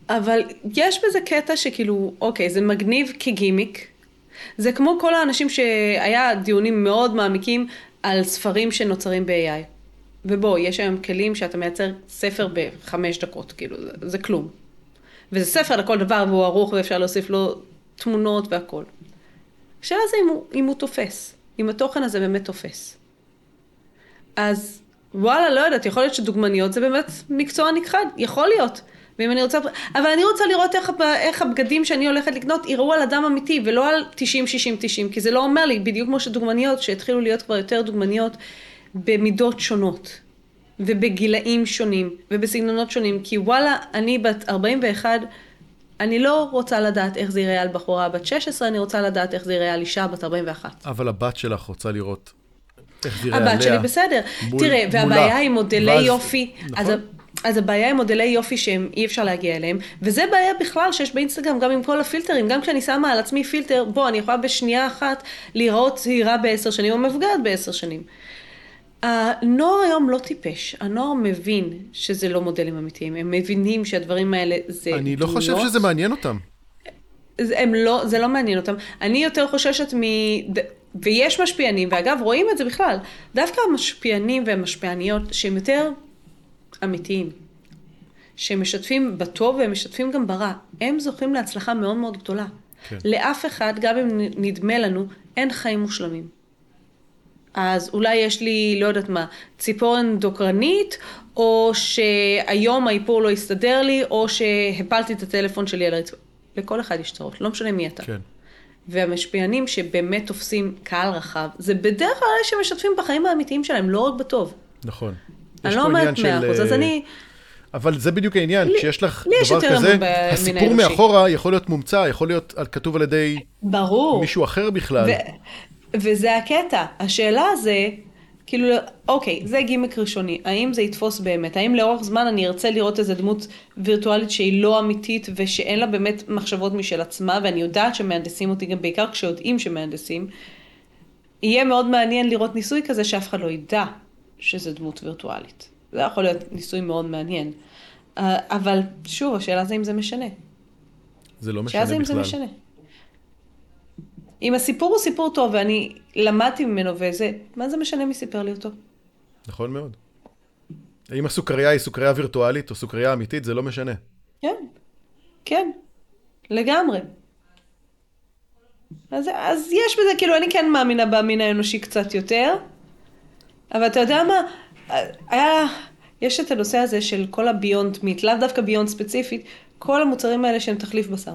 אבל יש בזה קטע שכאילו, אוקיי, זה מגניב כגימיק. זה כמו כל האנשים שהיה דיונים מאוד מעמיקים על ספרים שנוצרים ב-AI. ובוא, יש היום כלים שאתה מייצר ספר בחמש דקות, כאילו, זה, זה כלום. וזה ספר לכל דבר והוא ערוך ואפשר להוסיף לו תמונות והכל. השאלה זה אם הוא, אם הוא תופס, אם התוכן הזה באמת תופס. אז וואלה, לא יודעת, יכול להיות שדוגמניות זה באמת מקצוע נכחד, יכול להיות. ואם אני רוצה, אבל אני רוצה לראות איך, איך הבגדים שאני הולכת לקנות יראו על אדם אמיתי, ולא על 90, 60, 90, כי זה לא אומר לי, בדיוק כמו שדוגמניות, שהתחילו להיות כבר יותר דוגמניות במידות שונות, ובגילאים שונים, ובסגנונות שונים, כי וואלה, אני בת 41, אני לא רוצה לדעת איך זה ייראה על בחורה בת 16, אני רוצה לדעת איך זה ייראה על אישה בת 41. אבל הבת שלך רוצה לראות יראה הבת. שלי בסדר. מול- תראה. והבעיה עם מודלי ואז- יופי, אז, נכון. אז הבעיה עם מודלי יופי שהם אי אפשר להגיע אליהם, וזה בעיה בכלל שיש באינסטגרם גם עם כל הפילטרים, גם כשאני שמה על עצמי פילטר, בוא, אני יכולה בשנייה אחת להיראות צעירה בעשר שנים או מבוגרת בעשר שנים. הנוער היום לא טיפש, הנוער מבין שזה לא מודלים אמיתיים, הם מבינים שהדברים האלה זה אני לא חושב שזה מעניין אותם. הם לא, זה לא מעניין אותם. אני יותר חוששת מ... ויש משפיענים, ואגב, רואים את זה בכלל. דווקא המשפיענים והמשפיעניות שהם יותר אמיתיים, שהם משתפים בטוב והם משתפים גם ברע, הם זוכים להצלחה מאוד מאוד גדולה. כן. לאף אחד, גם אם נדמה לנו, אין חיים מושלמים. אז אולי יש לי, לא יודעת מה, ציפורן דוקרנית, או שהיום האיפור לא הסתדר לי, או שהפלתי את הטלפון שלי על הרצפה. לכל אחד יש צרות, לא משנה מי אתה. כן. והמשפיענים שבאמת תופסים קהל רחב, זה בדרך כלל אלה שמשתפים בחיים האמיתיים שלהם, לא רק בטוב. נכון. אני לא אומרת מאה אחוז, אז אני... אבל זה בדיוק העניין, לי, כשיש לך דבר כזה, הסיפור מאחורה יכול להיות מומצא, יכול להיות כתוב על ידי ברור. מישהו אחר בכלל. ו- וזה הקטע. השאלה זה, כאילו, אוקיי, זה גימיק ראשוני, האם זה יתפוס באמת? האם לאורך זמן אני ארצה לראות איזה דמות וירטואלית שהיא לא אמיתית ושאין לה באמת מחשבות משל עצמה, ואני יודעת שמהנדסים אותי גם בעיקר כשיודעים שמהנדסים, יהיה מאוד מעניין לראות ניסוי כזה שאף אחד לא ידע שזה דמות וירטואלית. זה יכול להיות ניסוי מאוד מעניין. אה, אבל שוב, השאלה זה אם זה משנה. זה לא משנה בכלל. השאלה זה אם זה משנה. אם הסיפור הוא סיפור טוב ואני למדתי ממנו וזה, מה זה משנה מי סיפר לי אותו? נכון מאוד. אם הסוכריה היא סוכריה וירטואלית או סוכריה אמיתית, זה לא משנה. כן, כן, לגמרי. אז, אז יש בזה, כאילו, אני כן מאמינה במין האנושי קצת יותר, אבל אתה יודע מה, היה, יש את הנושא הזה של כל הביונד מיט, לאו דווקא ביונד ספציפית, כל המוצרים האלה שהם תחליף בשר.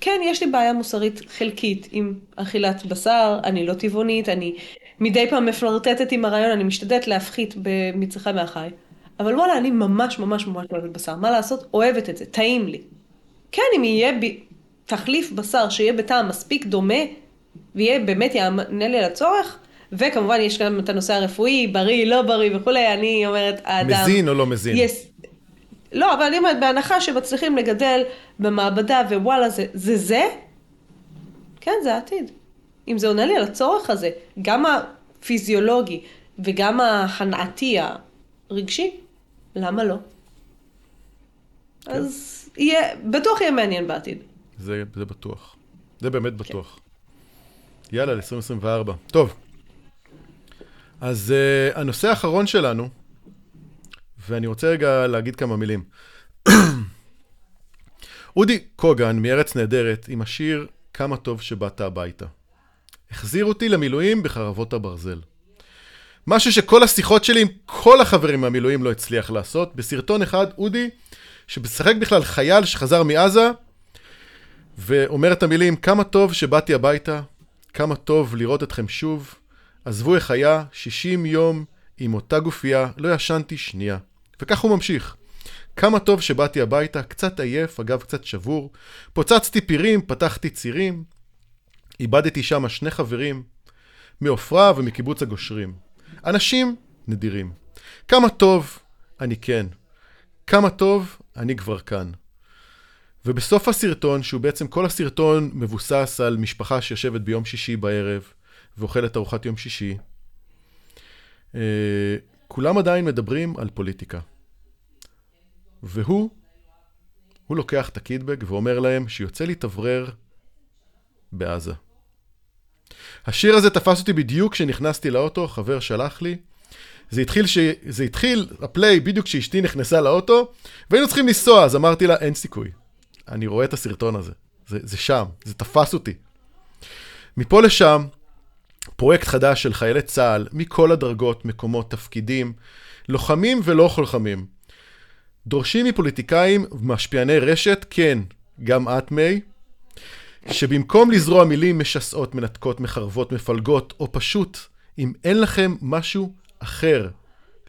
כן, יש לי בעיה מוסרית חלקית עם אכילת בשר, אני לא טבעונית, אני מדי פעם מפלרטטת עם הרעיון, אני משתדלת להפחית מצריכה מהחי. אבל וואלה, אני ממש ממש ממש אוהבת בשר. מה לעשות? אוהבת את זה, טעים לי. כן, אם יהיה ב... תחליף בשר שיהיה בטעם מספיק דומה, ויהיה באמת יענה לי על הצורך, וכמובן יש גם את הנושא הרפואי, בריא, לא בריא וכולי, אני אומרת, האדם... מזין או לא מזין? יש, לא, אבל אני אומרת, בהנחה שמצליחים לגדל במעבדה ווואלה, זה זה? זה? כן, זה העתיד. אם זה עונה לי על הצורך הזה, גם הפיזיולוגי וגם ההנעתי הרגשי, למה לא? כן. אז יהיה, בטוח יהיה מעניין בעתיד. זה, זה בטוח. זה באמת כן. בטוח. יאללה, ל-2024. טוב, אז uh, הנושא האחרון שלנו ואני רוצה רגע להגיד כמה מילים. אודי קוגן מארץ נהדרת עם השיר "כמה טוב שבאת הביתה". החזיר אותי למילואים בחרבות הברזל. משהו שכל השיחות שלי עם כל החברים מהמילואים לא הצליח לעשות. בסרטון אחד, אודי, שמשחק בכלל חייל שחזר מעזה, ואומר את המילים, כמה טוב שבאתי הביתה, כמה טוב לראות אתכם שוב. עזבו איך היה, 60 יום עם אותה גופייה, לא ישנתי שנייה. וכך הוא ממשיך. כמה טוב שבאתי הביתה, קצת עייף, אגב קצת שבור. פוצצתי פירים, פתחתי צירים. איבדתי שם שני חברים, מעופרה ומקיבוץ הגושרים. אנשים נדירים. כמה טוב אני כן. כמה טוב אני כבר כאן. ובסוף הסרטון, שהוא בעצם כל הסרטון מבוסס על משפחה שיושבת ביום שישי בערב ואוכלת ארוחת יום שישי, אה, כולם עדיין מדברים על פוליטיקה. והוא, הוא לוקח את הקידבק ואומר להם שיוצא להתאוורר בעזה. השיר הזה תפס אותי בדיוק כשנכנסתי לאוטו, חבר שלח לי. זה התחיל, ש... זה התחיל, הפליי, בדיוק כשאשתי נכנסה לאוטו, והיינו צריכים לנסוע, אז אמרתי לה, אין סיכוי. אני רואה את הסרטון הזה. זה, זה שם, זה תפס אותי. מפה לשם, פרויקט חדש של חיילי צה"ל, מכל הדרגות, מקומות, תפקידים, לוחמים ולא חולחמים. דורשים מפוליטיקאים ומשפיעני רשת, כן, גם את, מיי, שבמקום לזרוע מילים משסעות, מנתקות, מחרבות, מפלגות, או פשוט, אם אין לכם משהו אחר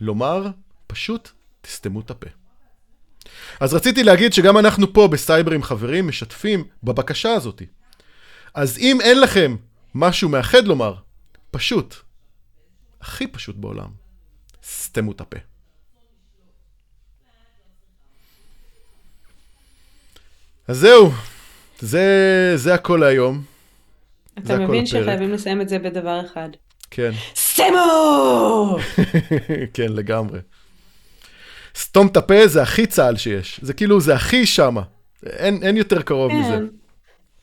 לומר, פשוט תסתמו את הפה. אז רציתי להגיד שגם אנחנו פה בסייבר עם חברים משתפים בבקשה הזאתי. אז אם אין לכם משהו מאחד לומר, פשוט, הכי פשוט בעולם, סתמו את הפה. אז זהו, זה, זה הכל להיום. אתה מבין שחייבים לסיים את זה בדבר אחד. כן. סמו! כן, לגמרי. סתום את הפה זה הכי צה"ל שיש. זה כאילו, זה הכי שמה. אין, אין יותר קרוב מזה.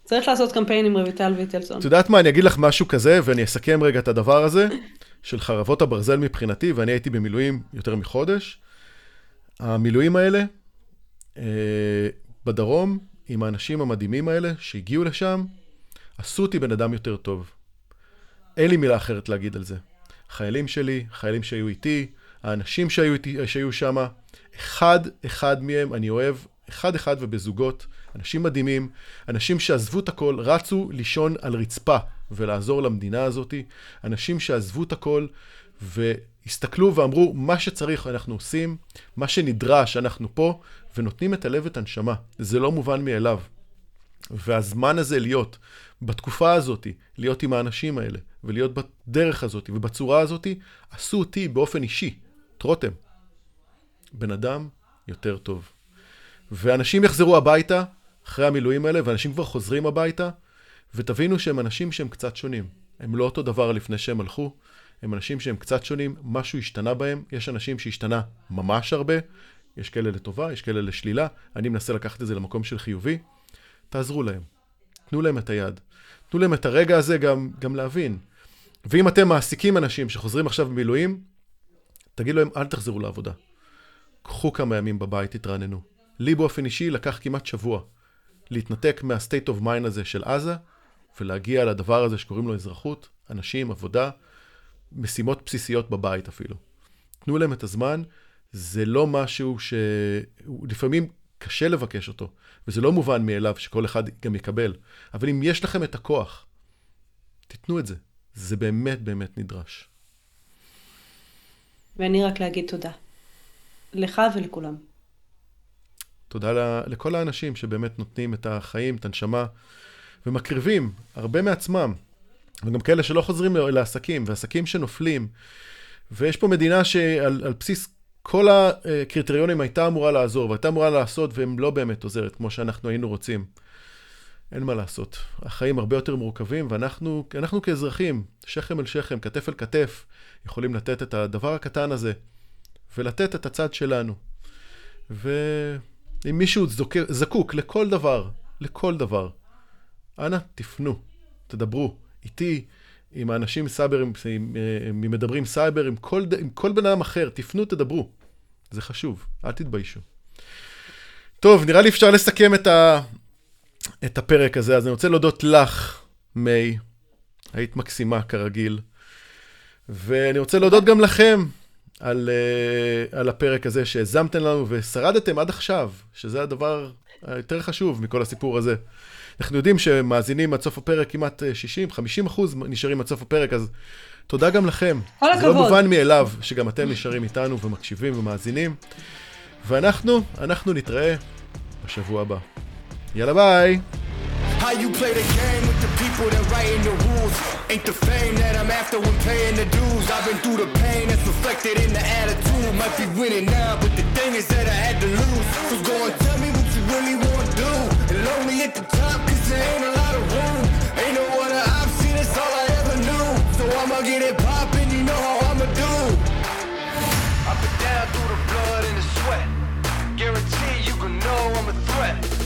צריך לעשות קמפיין עם רויטל ויטלסון. את יודעת מה, אני אגיד לך משהו כזה, ואני אסכם רגע את הדבר הזה, של חרבות הברזל מבחינתי, ואני הייתי במילואים יותר מחודש. המילואים האלה, אה, בדרום, עם האנשים המדהימים האלה שהגיעו לשם, עשו אותי בן אדם יותר טוב. אין לי מילה אחרת להגיד על זה. חיילים שלי, חיילים שהיו איתי, האנשים שהיו, שהיו שם, אחד אחד מהם אני אוהב, אחד אחד ובזוגות, אנשים מדהימים, אנשים שעזבו את הכל, רצו לישון על רצפה ולעזור למדינה הזאת, אנשים שעזבו את הכל והסתכלו ואמרו, מה שצריך אנחנו עושים, מה שנדרש אנחנו פה, ונותנים את הלב ואת הנשמה. זה לא מובן מאליו. והזמן הזה להיות, בתקופה הזאת, להיות עם האנשים האלה, ולהיות בדרך הזאת ובצורה הזאת, עשו אותי באופן אישי, טרוטם, בן אדם יותר טוב. ואנשים יחזרו הביתה אחרי המילואים האלה, ואנשים כבר חוזרים הביתה, ותבינו שהם אנשים שהם קצת שונים. הם לא אותו דבר לפני שהם הלכו, הם אנשים שהם קצת שונים, משהו השתנה בהם, יש אנשים שהשתנה ממש הרבה, יש כאלה לטובה, יש כאלה לשלילה, אני מנסה לקחת את זה למקום של חיובי, תעזרו להם, תנו להם את היד, תנו להם את הרגע הזה גם, גם להבין. ואם אתם מעסיקים אנשים שחוזרים עכשיו במילואים, תגידו להם, אל תחזרו לעבודה. קחו כמה ימים בבית, תתרעננו. לי באופן אישי לקח כמעט שבוע להתנתק מה-state of mind הזה של עזה, ולהגיע לדבר הזה שקוראים לו אזרחות, אנשים, עבודה, משימות בסיסיות בבית אפילו. תנו להם את הזמן, זה לא משהו שלפעמים קשה לבקש אותו, וזה לא מובן מאליו שכל אחד גם יקבל, אבל אם יש לכם את הכוח, תיתנו את זה. זה באמת באמת נדרש. ואני רק להגיד תודה. לך ולכולם. תודה לכל האנשים שבאמת נותנים את החיים, את הנשמה, ומקריבים הרבה מעצמם. וגם כאלה שלא חוזרים לעסקים, ועסקים שנופלים. ויש פה מדינה שעל בסיס כל הקריטריונים הייתה אמורה לעזור, והייתה אמורה לעשות, והם לא באמת עוזרת, כמו שאנחנו היינו רוצים. אין מה לעשות. החיים הרבה יותר מורכבים, ואנחנו אנחנו כאזרחים, שכם אל שכם, כתף אל כתף, יכולים לתת את הדבר הקטן הזה, ולתת את הצד שלנו. ואם מישהו זוק, זקוק לכל דבר, לכל דבר, אנא תפנו, תדברו איתי, עם האנשים סייבר, עם, עם מדברים סייבר, עם כל, עם כל בן אדם אחר, תפנו, תדברו. זה חשוב, אל תתביישו. טוב, נראה לי אפשר לסכם את, ה, את הפרק הזה, אז אני רוצה להודות לך, מיי, היית מקסימה כרגיל, ואני רוצה להודות גם לכם על, uh, על הפרק הזה שהזמתם לנו ושרדתם עד עכשיו, שזה הדבר היותר חשוב מכל הסיפור הזה. אנחנו יודעים שמאזינים עד סוף הפרק כמעט 60-50 אה, אחוז נשארים עד סוף הפרק, אז תודה גם לכם. כל הכבוד. זה לא מובן מאליו שגם אתם נשארים איתנו ומקשיבים ומאזינים. ואנחנו, אנחנו נתראה בשבוע הבא. יאללה ביי! You play the game with the people that writing the rules. Ain't the fame that I'm after when paying the dues. I've been through the pain that's reflected in the attitude. Might be winning now, but the thing is that I had to lose. So go and tell me what you really wanna do? And lonely at the top cause there ain't a lot of room. Ain't no other option, that's all I ever knew. So I'ma get it poppin', you know how I'ma do. I've been down through the blood and the sweat. Guarantee you can know I'm a threat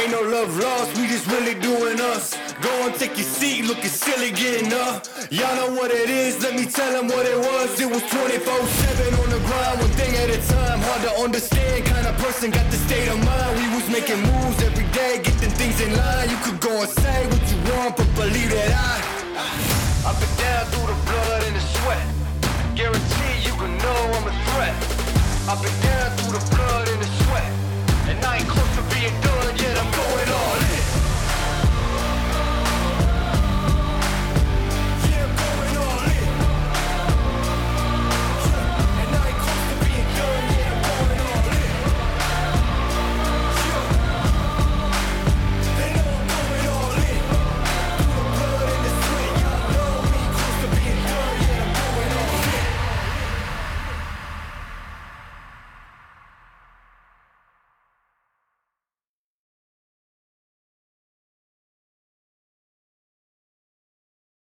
Ain't no love lost, we just really doing us. Go and take your seat, looking silly getting up. Y'all know what it is, let me tell them what it was. It was 24-7 on the grind, one thing at a time. Hard to understand, kind of person got the state of mind. We was making moves every day, getting things in line. You could go and say what you want, but believe that I. Up and down through the blood and the sweat. Guarantee you can know I'm a threat. Up and down through the blood